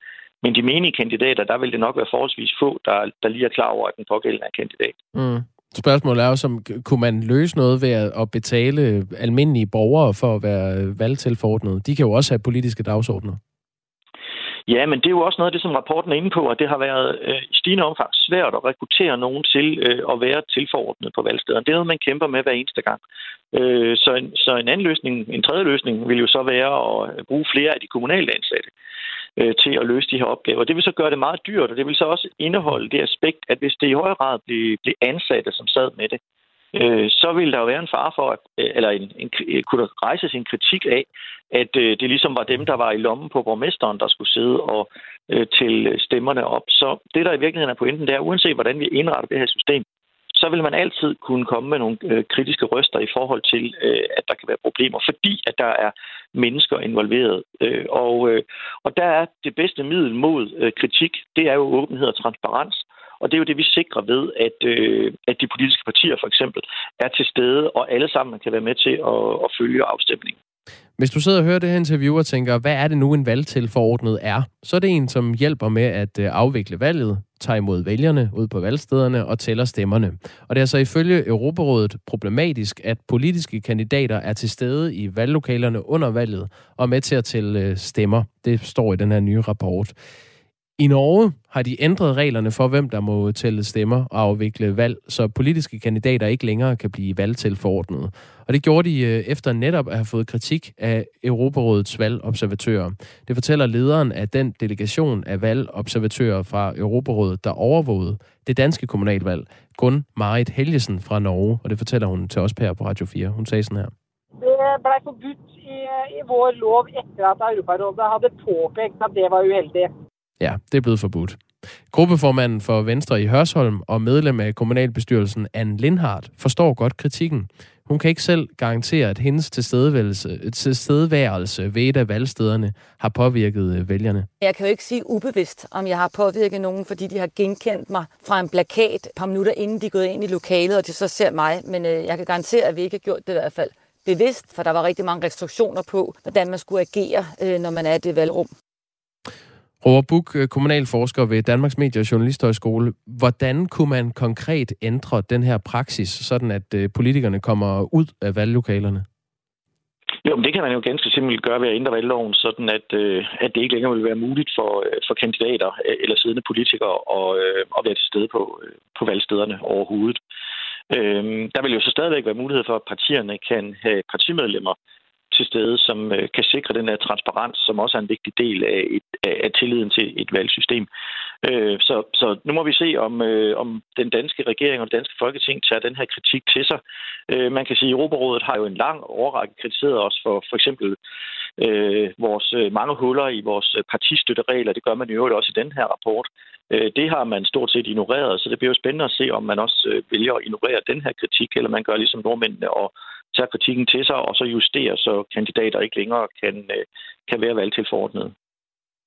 Men de menige kandidater, der vil det nok være forholdsvis få, der, der lige er klar over, at den pågældende er kandidat. Mm. Spørgsmålet er jo, som, kunne man løse noget ved at betale almindelige borgere for at være valgtilforordnet? De kan jo også have politiske dagsordner. Ja, men det er jo også noget af det, som rapporten er inde på, at det har været øh, i stigende omfang svært at rekruttere nogen til øh, at være tilforordnet på valgstederne. Det er noget, man kæmper med hver eneste gang. Øh, så, en, så en anden løsning, en tredje løsning, vil jo så være at bruge flere af de kommunale ansatte øh, til at løse de her opgaver. Det vil så gøre det meget dyrt, og det vil så også indeholde det aspekt, at hvis det i højere grad bliver, bliver ansatte, som sad med det, øh, så vil der jo være en far for, at, øh, eller en, en, øh, kunne der rejses en kritik af, at øh, det ligesom var dem, der var i lommen på borgmesteren, der skulle sidde og øh, til stemmerne op. Så det, der i virkeligheden er pointen, det er, uanset hvordan vi indretter det her system, så vil man altid kunne komme med nogle øh, kritiske røster i forhold til, øh, at der kan være problemer, fordi at der er mennesker involveret. Øh, og, øh, og der er det bedste middel mod øh, kritik, det er jo åbenhed og transparens. Og det er jo det, vi sikrer ved, at, øh, at de politiske partier for eksempel er til stede, og alle sammen kan være med til at, at følge afstemningen. Hvis du sidder og hører det her interview og tænker, hvad er det nu en valgtilforordnet er, så er det en, som hjælper med at øh, afvikle valget, tager imod vælgerne ud på valgstederne og tæller stemmerne. Og det er så ifølge Europarådet problematisk, at politiske kandidater er til stede i valglokalerne under valget og med til at tælle øh, stemmer. Det står i den her nye rapport. I Norge har de ændret reglerne for, hvem der må tælle stemmer og afvikle valg, så politiske kandidater ikke længere kan blive valgtilforordnet. Og det gjorde de øh, efter netop at have fået kritik af Europarådets valgobservatører. Det fortæller lederen af den delegation af valgobservatører fra Europarådet, der overvågede det danske kommunalvalg, Gun Marit Helgesen fra Norge, og det fortæller hun til os her på Radio 4. Hun sagde sådan her. Det blev forbudt i, øh, i vår lov efter at Europarådet havde påpekt at det var uheldigt. Ja, det er blevet forbudt. Gruppeformanden for Venstre i Hørsholm og medlem af kommunalbestyrelsen, Anne Lindhardt, forstår godt kritikken. Hun kan ikke selv garantere, at hendes tilstedeværelse, tilstedeværelse ved et af valgstederne har påvirket øh, vælgerne. Jeg kan jo ikke sige ubevidst, om jeg har påvirket nogen, fordi de har genkendt mig fra en plakat et par minutter inden de er gået ind i lokalet, og de så ser mig. Men øh, jeg kan garantere, at vi ikke har gjort det i hvert fald bevidst, for der var rigtig mange restriktioner på, hvordan man skulle agere, øh, når man er i det valgrum. Robert Buk, øh, kommunalforsker ved Danmarks Medie- og Journalisthøjskole. Hvordan kunne man konkret ændre den her praksis, sådan at øh, politikerne kommer ud af valglokalerne? Jo, men det kan man jo ganske simpelt gøre ved at ændre valgloven, sådan at, øh, at det ikke længere vil være muligt for, øh, for kandidater eller siddende politikere at, at være til stede på, på valgstederne overhovedet. Øh, der vil jo så stadigvæk være mulighed for, at partierne kan have partimedlemmer, til stede, som øh, kan sikre den her transparens, som også er en vigtig del af, et, af tilliden til et valgsystem. Øh, så, så nu må vi se, om, øh, om den danske regering og det danske folketing tager den her kritik til sig. Øh, man kan sige, at Europarådet har jo en lang overrække kritiseret os for for eksempel øh, vores øh, mange huller i vores øh, partistøtteregler. Det gør man jo også i den her rapport. Øh, det har man stort set ignoreret, så det bliver jo spændende at se, om man også øh, vælger at ignorere den her kritik, eller man gør ligesom nordmændene og tager kritikken til sig, og så justerer, så kandidater ikke længere kan, øh, kan være valgtilforordnede.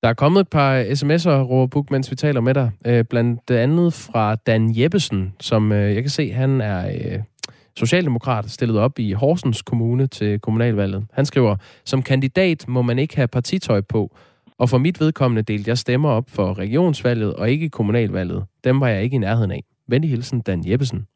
Der er kommet et par sms'er, Robert Buk, mens vi taler med dig. Øh, blandt andet fra Dan Jeppesen, som øh, jeg kan se, han er socialdemokrat, stillet op i Horsens Kommune til kommunalvalget. Han skriver, som kandidat må man ikke have partitøj på, og for mit vedkommende delte jeg stemmer op for regionsvalget og ikke kommunalvalget. Dem var jeg ikke i nærheden af. Venlig hilsen, Dan Jeppesen.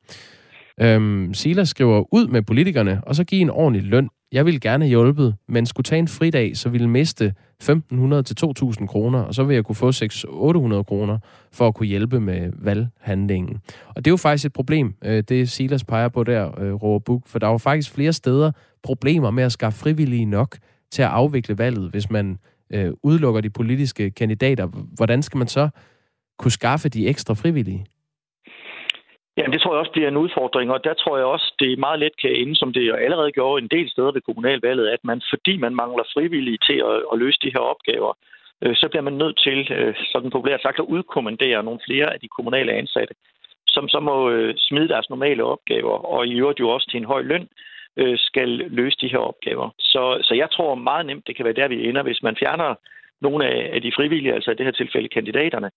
Øhm, Silas skriver ud med politikerne, og så give en ordentlig løn. Jeg ville gerne have hjulpet, men skulle tage en fridag, så ville miste 1.500 til 2.000 kroner, og så vil jeg kunne få 600-800 kroner for at kunne hjælpe med valghandlingen. Og det er jo faktisk et problem, øh, det Silas peger på der, øh, Robert Buk, for der var faktisk flere steder problemer med at skaffe frivillige nok til at afvikle valget, hvis man øh, udelukker de politiske kandidater. Hvordan skal man så kunne skaffe de ekstra frivillige? Ja, det tror jeg også bliver en udfordring, og der tror jeg også, det meget let kan ende, som det allerede gjorde en del steder ved kommunalvalget, at man, fordi man mangler frivillige til at, at løse de her opgaver, øh, så bliver man nødt til, øh, sådan populært sagt, at udkommandere nogle flere af de kommunale ansatte, som så må øh, smide deres normale opgaver, og i øvrigt jo også til en høj løn, øh, skal løse de her opgaver. Så, så jeg tror meget nemt, det kan være der, vi ender, hvis man fjerner nogle af, af de frivillige, altså i det her tilfælde kandidaterne,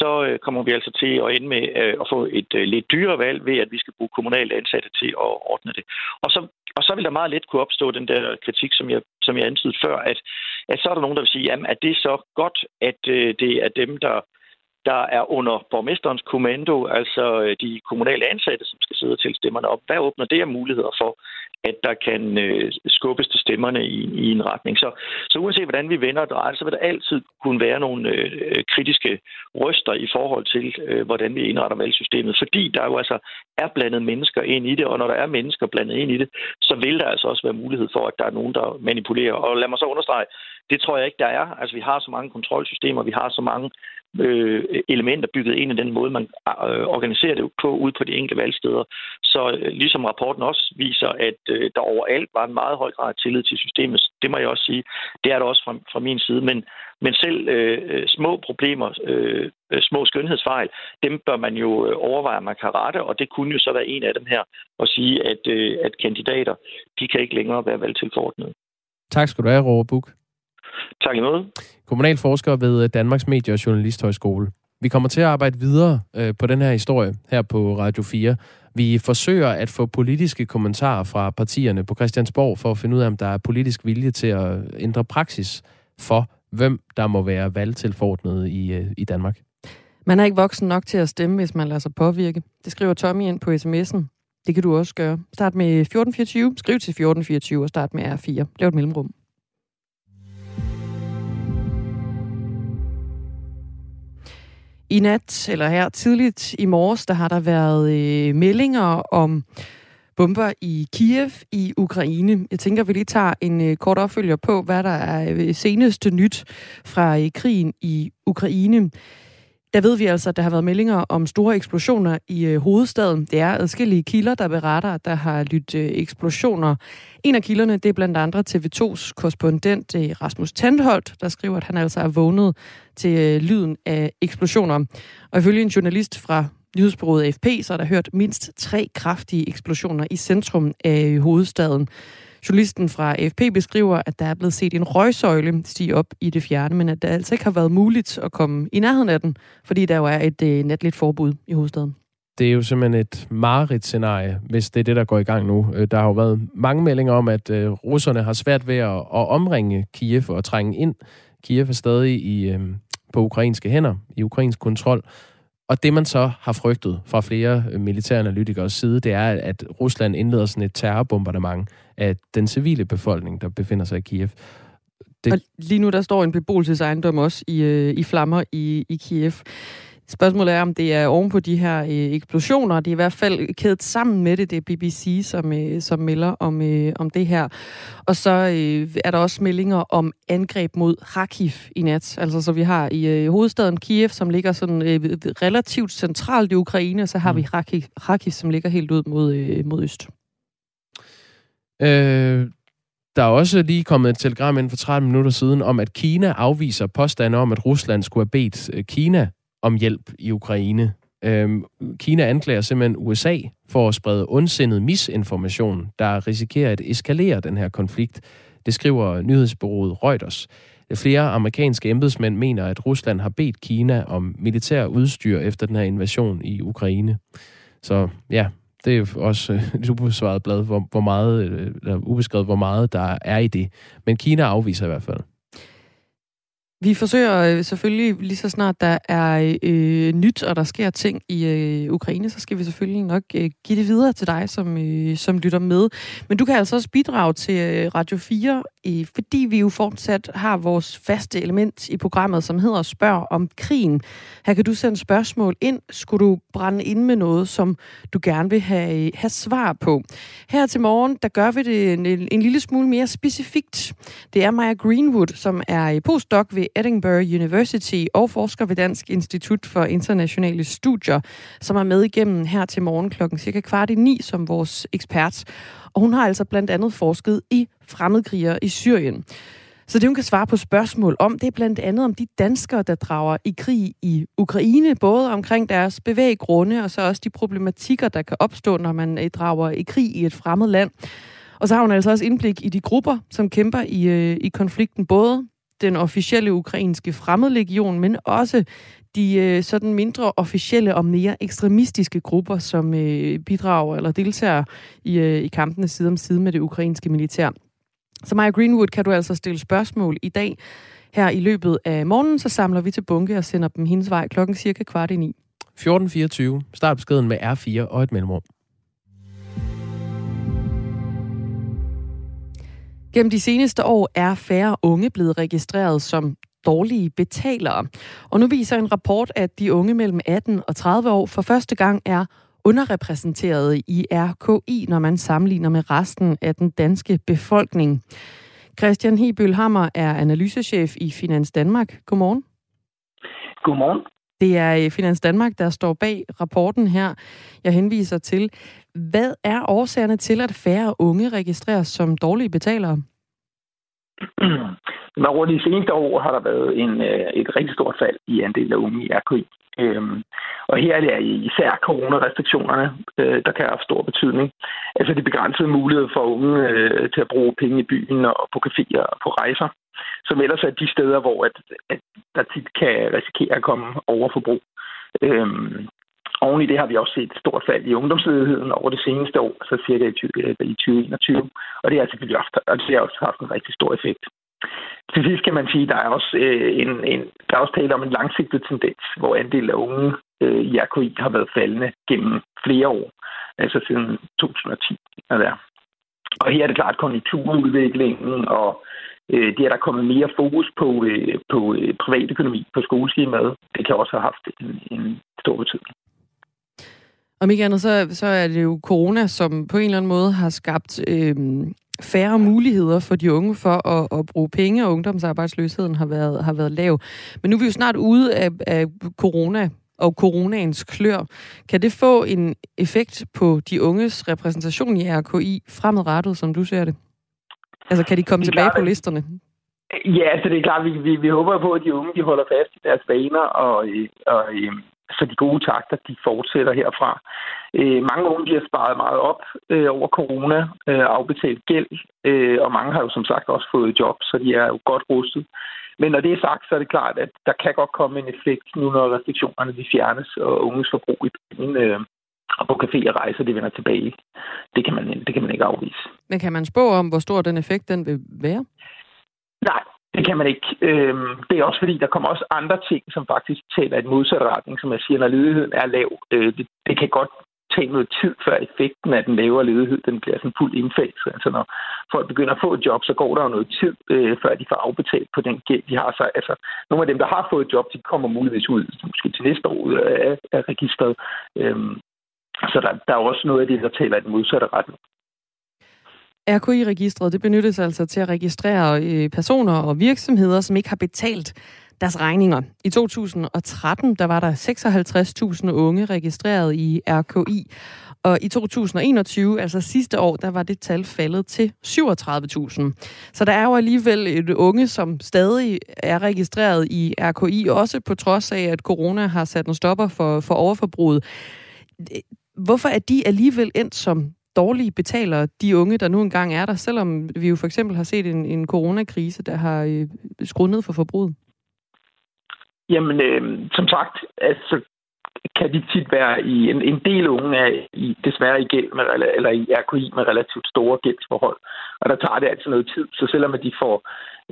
så øh, kommer vi altså til at ende med øh, at få et øh, lidt dyrere valg ved, at vi skal bruge kommunale ansatte til at ordne det. Og så, og så vil der meget let kunne opstå den der kritik, som jeg, som jeg antydede før, at, at så er der nogen, der vil sige, jamen, at det er så godt, at øh, det er dem, der der er under borgmesterens kommando, altså øh, de kommunale ansatte, som skal sidde og tælle stemmerne op. Hvad åbner det af muligheder for, at der kan øh, skubbes til stemmerne i, i en retning? Så, så uanset hvordan vi vender og drejer, så vil der altid kunne være nogle øh, øh, kritiske røster i forhold til, øh, hvordan vi indretter valgsystemet, fordi der jo altså er blandet mennesker ind i det, og når der er mennesker blandet ind i det, så vil der altså også være mulighed for, at der er nogen, der manipulerer. Og lad mig så understrege, det tror jeg ikke, der er. Altså, vi har så mange kontrolsystemer, vi har så mange øh, elementer bygget ind i den måde, man øh, organiserer det på ude på de enkelte valgsteder. Så øh, ligesom rapporten også viser, at øh, der overalt var en meget høj grad af tillid til systemet, det må jeg også sige, det er der også fra, fra min side. Men, men selv øh, øh små problemer, øh, små skønhedsfejl, dem bør man jo øh, overveje, at man kan rette, og det kunne jo så være en af dem her, at sige, at, øh, at kandidater, de kan ikke længere være valgtilforordnede. Tak skal du have, Robert Buk. Tak i måde. Kommunalforsker ved Danmarks Medie- og Journalisthøjskole. Vi kommer til at arbejde videre øh, på den her historie her på Radio 4. Vi forsøger at få politiske kommentarer fra partierne på Christiansborg for at finde ud af, om der er politisk vilje til at ændre praksis for, hvem der må være valgtilforordnet i, øh, i Danmark. Man er ikke voksen nok til at stemme, hvis man lader sig påvirke. Det skriver Tommy ind på sms'en. Det kan du også gøre. Start med 1424, skriv til 1424 og start med R4. Lav et mellemrum. I nat, eller her tidligt i morges, der har der været øh, meldinger om bomber i Kiev i Ukraine. Jeg tænker, vi lige tager en øh, kort opfølger på, hvad der er øh, seneste nyt fra øh, krigen i Ukraine. Der ved vi altså, at der har været meldinger om store eksplosioner i øh, hovedstaden. Det er adskillige kilder, der beretter, at der har lyttet øh, eksplosioner. En af kilderne, det er blandt andre TV2's korrespondent øh, Rasmus Tandholt, der skriver, at han altså er vågnet til øh, lyden af eksplosioner. Og ifølge en journalist fra nyhedsbureauet AFP, så er der hørt mindst tre kraftige eksplosioner i centrum af øh, hovedstaden. Journalisten fra AFP beskriver, at der er blevet set en røgsøjle stige op i det fjerne, men at det altså ikke har været muligt at komme i nærheden af den, fordi der jo er et øh, natligt forbud i hovedstaden. Det er jo simpelthen et mareridt-scenarie, hvis det er det, der går i gang nu. Øh, der har jo været mange meldinger om, at øh, russerne har svært ved at, omringe Kiev og trænge ind. Kiev er stadig i, øh, på ukrainske hænder, i ukrainsk kontrol. Og det, man så har frygtet fra flere øh, militære analytikers side, det er, at Rusland indleder sådan et terrorbombardement af den civile befolkning, der befinder sig i Kiev. Det... Og lige nu der står en beboelsesejendom også i, øh, i flammer i, i Kiev. Spørgsmålet er, om det er oven på de her øh, eksplosioner. Det er i hvert fald kædet sammen med det. Det er BBC, som, øh, som melder om, øh, om det her. Og så øh, er der også meldinger om angreb mod Kharkiv i nat. Altså, så vi har i øh, hovedstaden Kiev, som ligger sådan øh, relativt centralt i Ukraine, og så har mm. vi Kharkiv, Kharkiv, som ligger helt ud mod, øh, mod øst. Øh, der er også lige kommet et telegram ind for 30 minutter siden om, at Kina afviser påstande om, at Rusland skulle have bedt øh, Kina om hjælp i Ukraine. Øhm, Kina anklager simpelthen USA for at sprede ondsindet misinformation, der risikerer at eskalere den her konflikt. Det skriver nyhedsbureauet Reuters. Flere amerikanske embedsmænd mener, at Rusland har bedt Kina om militær udstyr efter den her invasion i Ukraine. Så ja, det er også øh, et ubesvaret blad, hvor, hvor meget, øh, eller ubeskrevet, hvor meget der er i det. Men Kina afviser i hvert fald. Vi forsøger øh, selvfølgelig lige så snart der er øh, nyt, og der sker ting i øh, Ukraine, så skal vi selvfølgelig nok øh, give det videre til dig, som, øh, som lytter med. Men du kan altså også bidrage til øh, Radio 4, øh, fordi vi jo fortsat har vores faste element i programmet, som hedder Spørg om krigen. Her kan du sende spørgsmål ind, skulle du brænde ind med noget, som du gerne vil have, øh, have svar på. Her til morgen, der gør vi det en, en lille smule mere specifikt. Det er Maja Greenwood, som er øh, postdoc ved Edinburgh University og forsker ved Dansk Institut for Internationale Studier, som er med igennem her til morgen klokken cirka kvart i ni som vores ekspert. Og hun har altså blandt andet forsket i fremmedkrigere i Syrien. Så det, hun kan svare på spørgsmål om, det er blandt andet om de danskere, der drager i krig i Ukraine, både omkring deres bevæggrunde, og så også de problematikker, der kan opstå, når man øh, drager i krig i et fremmed land. Og så har hun altså også indblik i de grupper, som kæmper i, øh, i konflikten, både den officielle ukrainske fremmedlegion, men også de øh, sådan mindre officielle og mere ekstremistiske grupper, som øh, bidrager eller deltager i, øh, i kampene side om side med det ukrainske militær. Så Maja Greenwood kan du altså stille spørgsmål i dag. Her i løbet af morgenen, så samler vi til bunke og sender dem hendes vej klokken cirka kvart i ni. 14.24. Start beskeden med R4 og et mellemrum. Gennem de seneste år er færre unge blevet registreret som dårlige betalere. Og nu viser en rapport, at de unge mellem 18 og 30 år for første gang er underrepræsenteret i RKI, når man sammenligner med resten af den danske befolkning. Christian Hebøl Hammer er analysechef i Finans Danmark. Godmorgen. Godmorgen. Det er Finans Danmark, der står bag rapporten her, jeg henviser til. Hvad er årsagerne til, at færre unge registreres som dårlige betalere? Men over de seneste år har der været en, øh, et rigtig stort fald i andel af unge i RKI. Øhm, og her er det især coronarestriktionerne, øh, der kan have stor betydning. Altså de begrænsede muligheder for unge øh, til at bruge penge i byen og på caféer og på rejser, som ellers er de steder, hvor at, at der tit kan risikere at komme overforbrug. Øhm, Oven i det har vi også set et stort fald i ungdomsledigheden over det seneste år, så cirka i 2021. Øh, og det har selvfølgelig også, og det har også haft en rigtig stor effekt. Til sidst kan man sige, at der er også, øh, en, en, der er også tale om en langsigtet tendens, hvor andelen af unge øh, i RKI har været faldende gennem flere år, altså siden 2010. Der. Og her er det klart konjunkturudviklingen, og øh, det er der kommet mere fokus på, øh, på øh, privatøkonomi på skoleskemaet. Det kan også have haft en, en stor betydning. Om ikke andet, så, så er det jo corona, som på en eller anden måde har skabt øh, færre muligheder for de unge for at, at bruge penge, og ungdomsarbejdsløsheden har været, har været lav. Men nu er vi jo snart ude af, af corona og coronaens klør. Kan det få en effekt på de unges repræsentation i RKI fremadrettet, som du ser det? Altså, kan de komme tilbage på listerne? Ja, altså det er klart, vi, vi, vi håber på, at de unge de holder fast i deres vaner og, og, så de gode takter, de fortsætter herfra. Øh, mange unge de har sparet meget op øh, over corona, øh, afbetalt gæld, øh, og mange har jo som sagt også fået job, så de er jo godt rustet. Men når det er sagt, så er det klart, at der kan godt komme en effekt nu, når restriktionerne de fjernes, og unges forbrug i penge øh, og på café og rejser, det vender tilbage. Det kan, man, det kan man ikke afvise. Men kan man spå om, hvor stor den effekt den vil være? Nej, det kan man ikke. Øhm, det er også fordi, der kommer også andre ting, som faktisk taler i den modsatte retning, som jeg siger, når ledigheden er lav. Øh, det, det kan godt tage noget tid, før effekten af den lavere ledighed den bliver sådan fuldt indfaset. Altså når folk begynder at få et job, så går der jo noget tid, øh, før de får afbetalt på den gæld, de har Så, Altså nogle af dem, der har fået et job, de kommer muligvis ud måske til næste år ud af, af registret. Øhm, så der, der er også noget af det, der taler i den modsatte retning. RKI-registret det benyttes altså til at registrere øh, personer og virksomheder, som ikke har betalt deres regninger. I 2013 der var der 56.000 unge registreret i RKI, og i 2021, altså sidste år, der var det tal faldet til 37.000. Så der er jo alligevel et unge, som stadig er registreret i RKI, også på trods af, at corona har sat en stopper for, for overforbruget. Hvorfor er de alligevel endt som dårlige betaler de unge, der nu engang er der, selvom vi jo for eksempel har set en, en coronakrise, der har øh, skruet ned for forbruget? Jamen, øh, som sagt, altså, kan de tit være i en, en del unge er i, desværre i gæld med, eller i RKI med relativt store gældsforhold. Og der tager det altså noget tid, så selvom at de får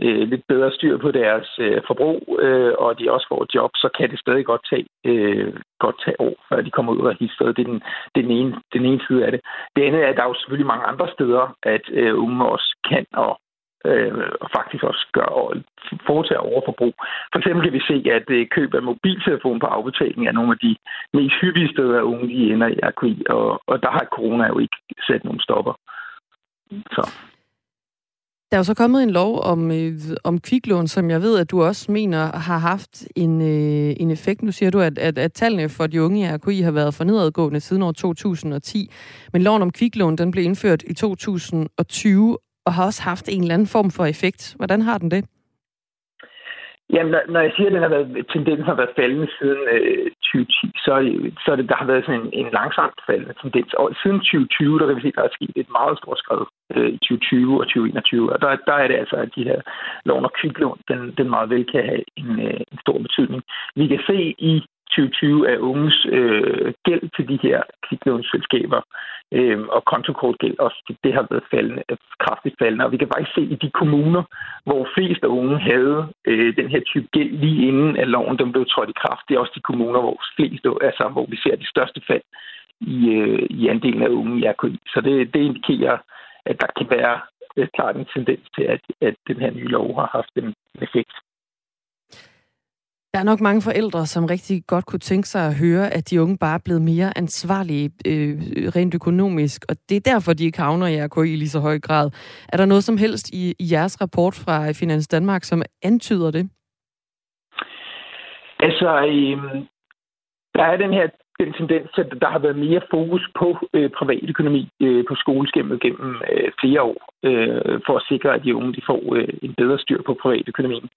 øh, lidt bedre styr på deres øh, forbrug, øh, og de også får et job, så kan det stadig godt tage, øh, godt tage år, før de kommer ud af historien. Det er den, det er den, ene, den ene side af det. Det andet er, at der er jo selvfølgelig mange andre steder, at øh, unge også kan og øh, og faktisk også gør og foretager overforbrug. For eksempel kan vi se, at øh, køb af mobiltelefon på afbetaling er nogle af de mest hyppige steder, unge de ender i RKI, og, og der har corona jo ikke sat nogen stopper. Så. Der er jo så kommet en lov om, øh, om kviklån, som jeg ved, at du også mener har haft en, øh, en effekt. Nu siger du, at, at, at tallene for de unge i RKI har været for nedadgående siden år 2010. Men loven om kviklån, den blev indført i 2020, og har også haft en eller anden form for effekt. Hvordan har den det? Jamen, når, når jeg siger, at den har været, tendensen har været faldende siden øh, 2010, så, så er det, der har været sådan en, en langsomt faldende tendens. Og siden 2020, der kan vi se, der er sket et meget stort skridt øh, i 2020 og 2021. Og der, der er det altså, at de her lån og kviklån, den, den meget vel kan have en, øh, en stor betydning. Vi kan se i 2020 af unges øh, gæld til de her kviklånsselskaber øh, og kontokortgæld også. Det har været faldende, øh, kraftigt faldende. Og vi kan faktisk se i de kommuner, hvor flest af unge havde øh, den her type gæld lige inden at loven den blev trådt i kraft. Det er også de kommuner, hvor flest, altså hvor vi ser de største fald i, øh, i andelen af unge i RKI. Så det, det indikerer, at der kan være øh, klart en tendens til, at, at den her nye lov har haft en effekt. Der er nok mange forældre, som rigtig godt kunne tænke sig at høre, at de unge bare er blevet mere ansvarlige øh, rent økonomisk, og det er derfor, de ikke havner i RKI i lige så høj grad. Er der noget som helst i, i jeres rapport fra øh, Finans Danmark, som antyder det? Altså, øh, der er den her den tendens, at der har været mere fokus på øh, privatøkonomi øh, på skoleskemmet gennem øh, flere år, øh, for at sikre, at de unge de får øh, en bedre styr på privatøkonomien.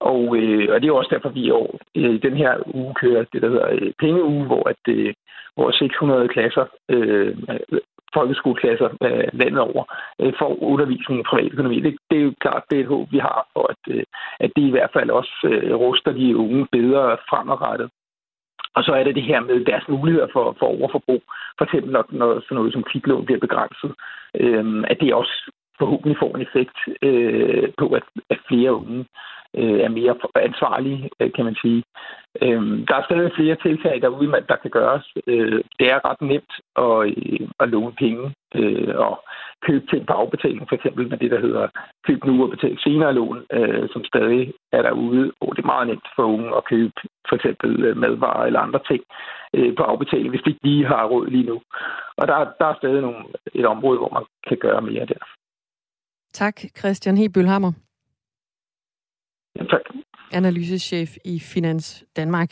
Og, øh, og det er også derfor, vi i år øh, den her uge kører det, der hedder øh, pengeuge, hvor, at, øh, hvor 600 klasser, øh, folkeskoleklasser øh, landet over, øh, får undervisning i privatøkonomi. Det, det er jo klart, det er et håb, vi har, og at, øh, at det i hvert fald også øh, ruster de unge bedre fremadrettet og så er det det her med deres muligheder for, for overforbrug. For eksempel når, når sådan noget som kviklån bliver begrænset. Øh, at det også forhåbentlig får en effekt øh, på, at, at flere unge øh, er mere ansvarlige, øh, kan man sige. Øh, der er stadig flere tiltag derude, der kan gøres. Øh, det er ret nemt at, øh, at låne penge øh, og købe ting på afbetaling, for eksempel med det, der hedder køb nu og betal senere lån, øh, som stadig er derude, hvor det er meget nemt for unge at købe for eksempel øh, madvarer eller andre ting øh, på afbetaling, hvis de ikke lige har råd lige nu. Og der, der er stadig nogle, et område, hvor man kan gøre mere der. Tak, Christian Hebølhammer. Ja, tak. Analysechef i Finans Danmark.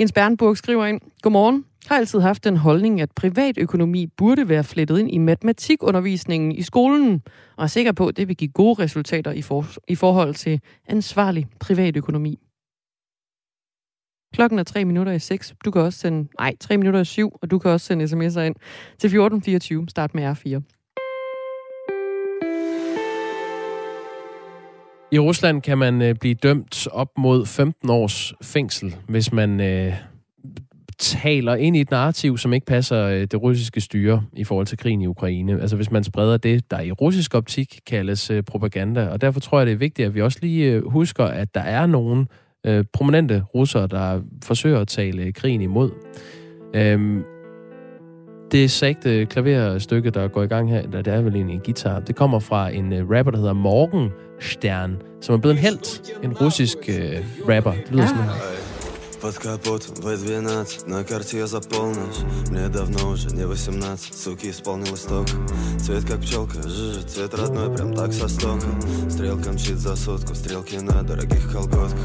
Jens Bernburg skriver ind, Godmorgen. Har altid haft den holdning, at privatøkonomi burde være flettet ind i matematikundervisningen i skolen, og er sikker på, at det vil give gode resultater i, for, i forhold til ansvarlig privatøkonomi. Klokken er 3 minutter i 6. Du kan også sende... Nej, 3 minutter i 7, og du kan også sende sms'er ind til 1424. Start med R4. I Rusland kan man øh, blive dømt op mod 15 års fængsel, hvis man øh, taler ind i et narrativ, som ikke passer øh, det russiske styre i forhold til krigen i Ukraine. Altså hvis man spreder det, der i russisk optik kaldes øh, propaganda. Og derfor tror jeg, det er vigtigt, at vi også lige øh, husker, at der er nogle øh, prominente russere, der forsøger at tale krigen imod. Øhm, det sagte klaverstykke, der går i gang her, der det er vel egentlig en guitar, det kommer fra en uh, rapper, der hedder Morgen Stern, som er blevet en helt, en russisk uh, rapper. Det lyder ja. sådan her Под капотом В12 На карте я за полночь Мне давно уже не 18 Суки исполнилось только Цвет как пчелка Жжж, цвет родной Прям так со стока Стрелка мчит за сотку Стрелки на дорогих колготках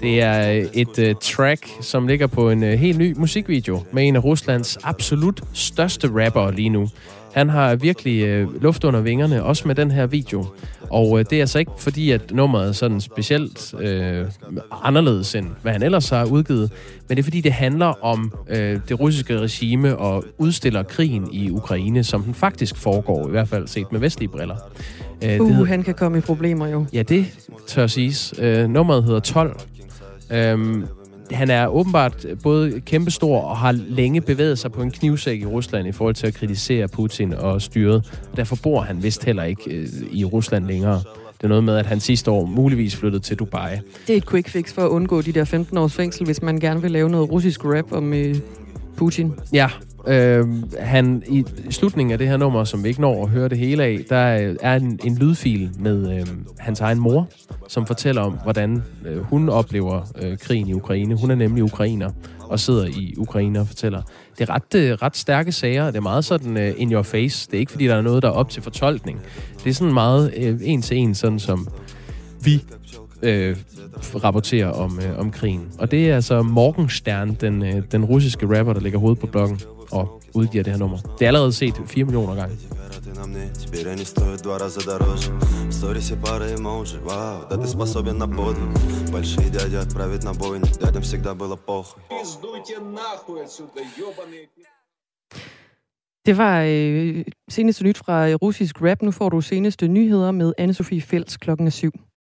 Det er et uh, track, som ligger på en uh, helt ny musikvideo med en af Ruslands absolut største rapper lige nu. Han har virkelig øh, luft under vingerne, også med den her video. Og øh, det er altså ikke fordi, at nummeret er sådan specielt øh, anderledes end hvad han ellers har udgivet, men det er fordi, det handler om øh, det russiske regime og udstiller krigen i Ukraine, som den faktisk foregår, i hvert fald set med vestlige briller. Øh, uh, hedder, han kan komme i problemer jo. Ja, det tør siges. Øh, nummeret hedder 12. Øhm, han er åbenbart både kæmpestor og har længe bevæget sig på en knivsæk i Rusland i forhold til at kritisere Putin og styret. Derfor bor han vist heller ikke øh, i Rusland længere. Det er noget med, at han sidste år muligvis flyttede til Dubai. Det er et quick fix for at undgå de der 15 års fængsel, hvis man gerne vil lave noget russisk rap om øh, Putin. Ja, øh, han i slutningen af det her nummer, som vi ikke når at høre det hele af, der øh, er en, en lydfil med øh, hans egen mor, som fortæller om, hvordan øh, hun oplever øh, krigen i Ukraine. Hun er nemlig ukrainer og sidder i Ukraine og fortæller. Det er ret, øh, ret stærke sager. Det er meget sådan øh, in your face. Det er ikke, fordi der er noget, der er op til fortolkning. Det er sådan meget øh, en til en, sådan som vi øh, rapporterer om, øh, om krigen. Og det er altså Morgenstern, den, øh, den russiske rapper, der ligger hovedet på bloggen og udgiver det her nummer. Det er allerede set 4 millioner gange. на мне Теперь они стоят два раза дороже В сторисе пара эмоджи Вау, да ты способен на подвиг Большие дяди отправить на бойню Дядям всегда было похуй Пиздуйте нахуй отсюда, ебаные det var øh, seneste nyt fra russisk rap. Nu får du seneste nyheder med Anne-Sophie Fælds klokken 7.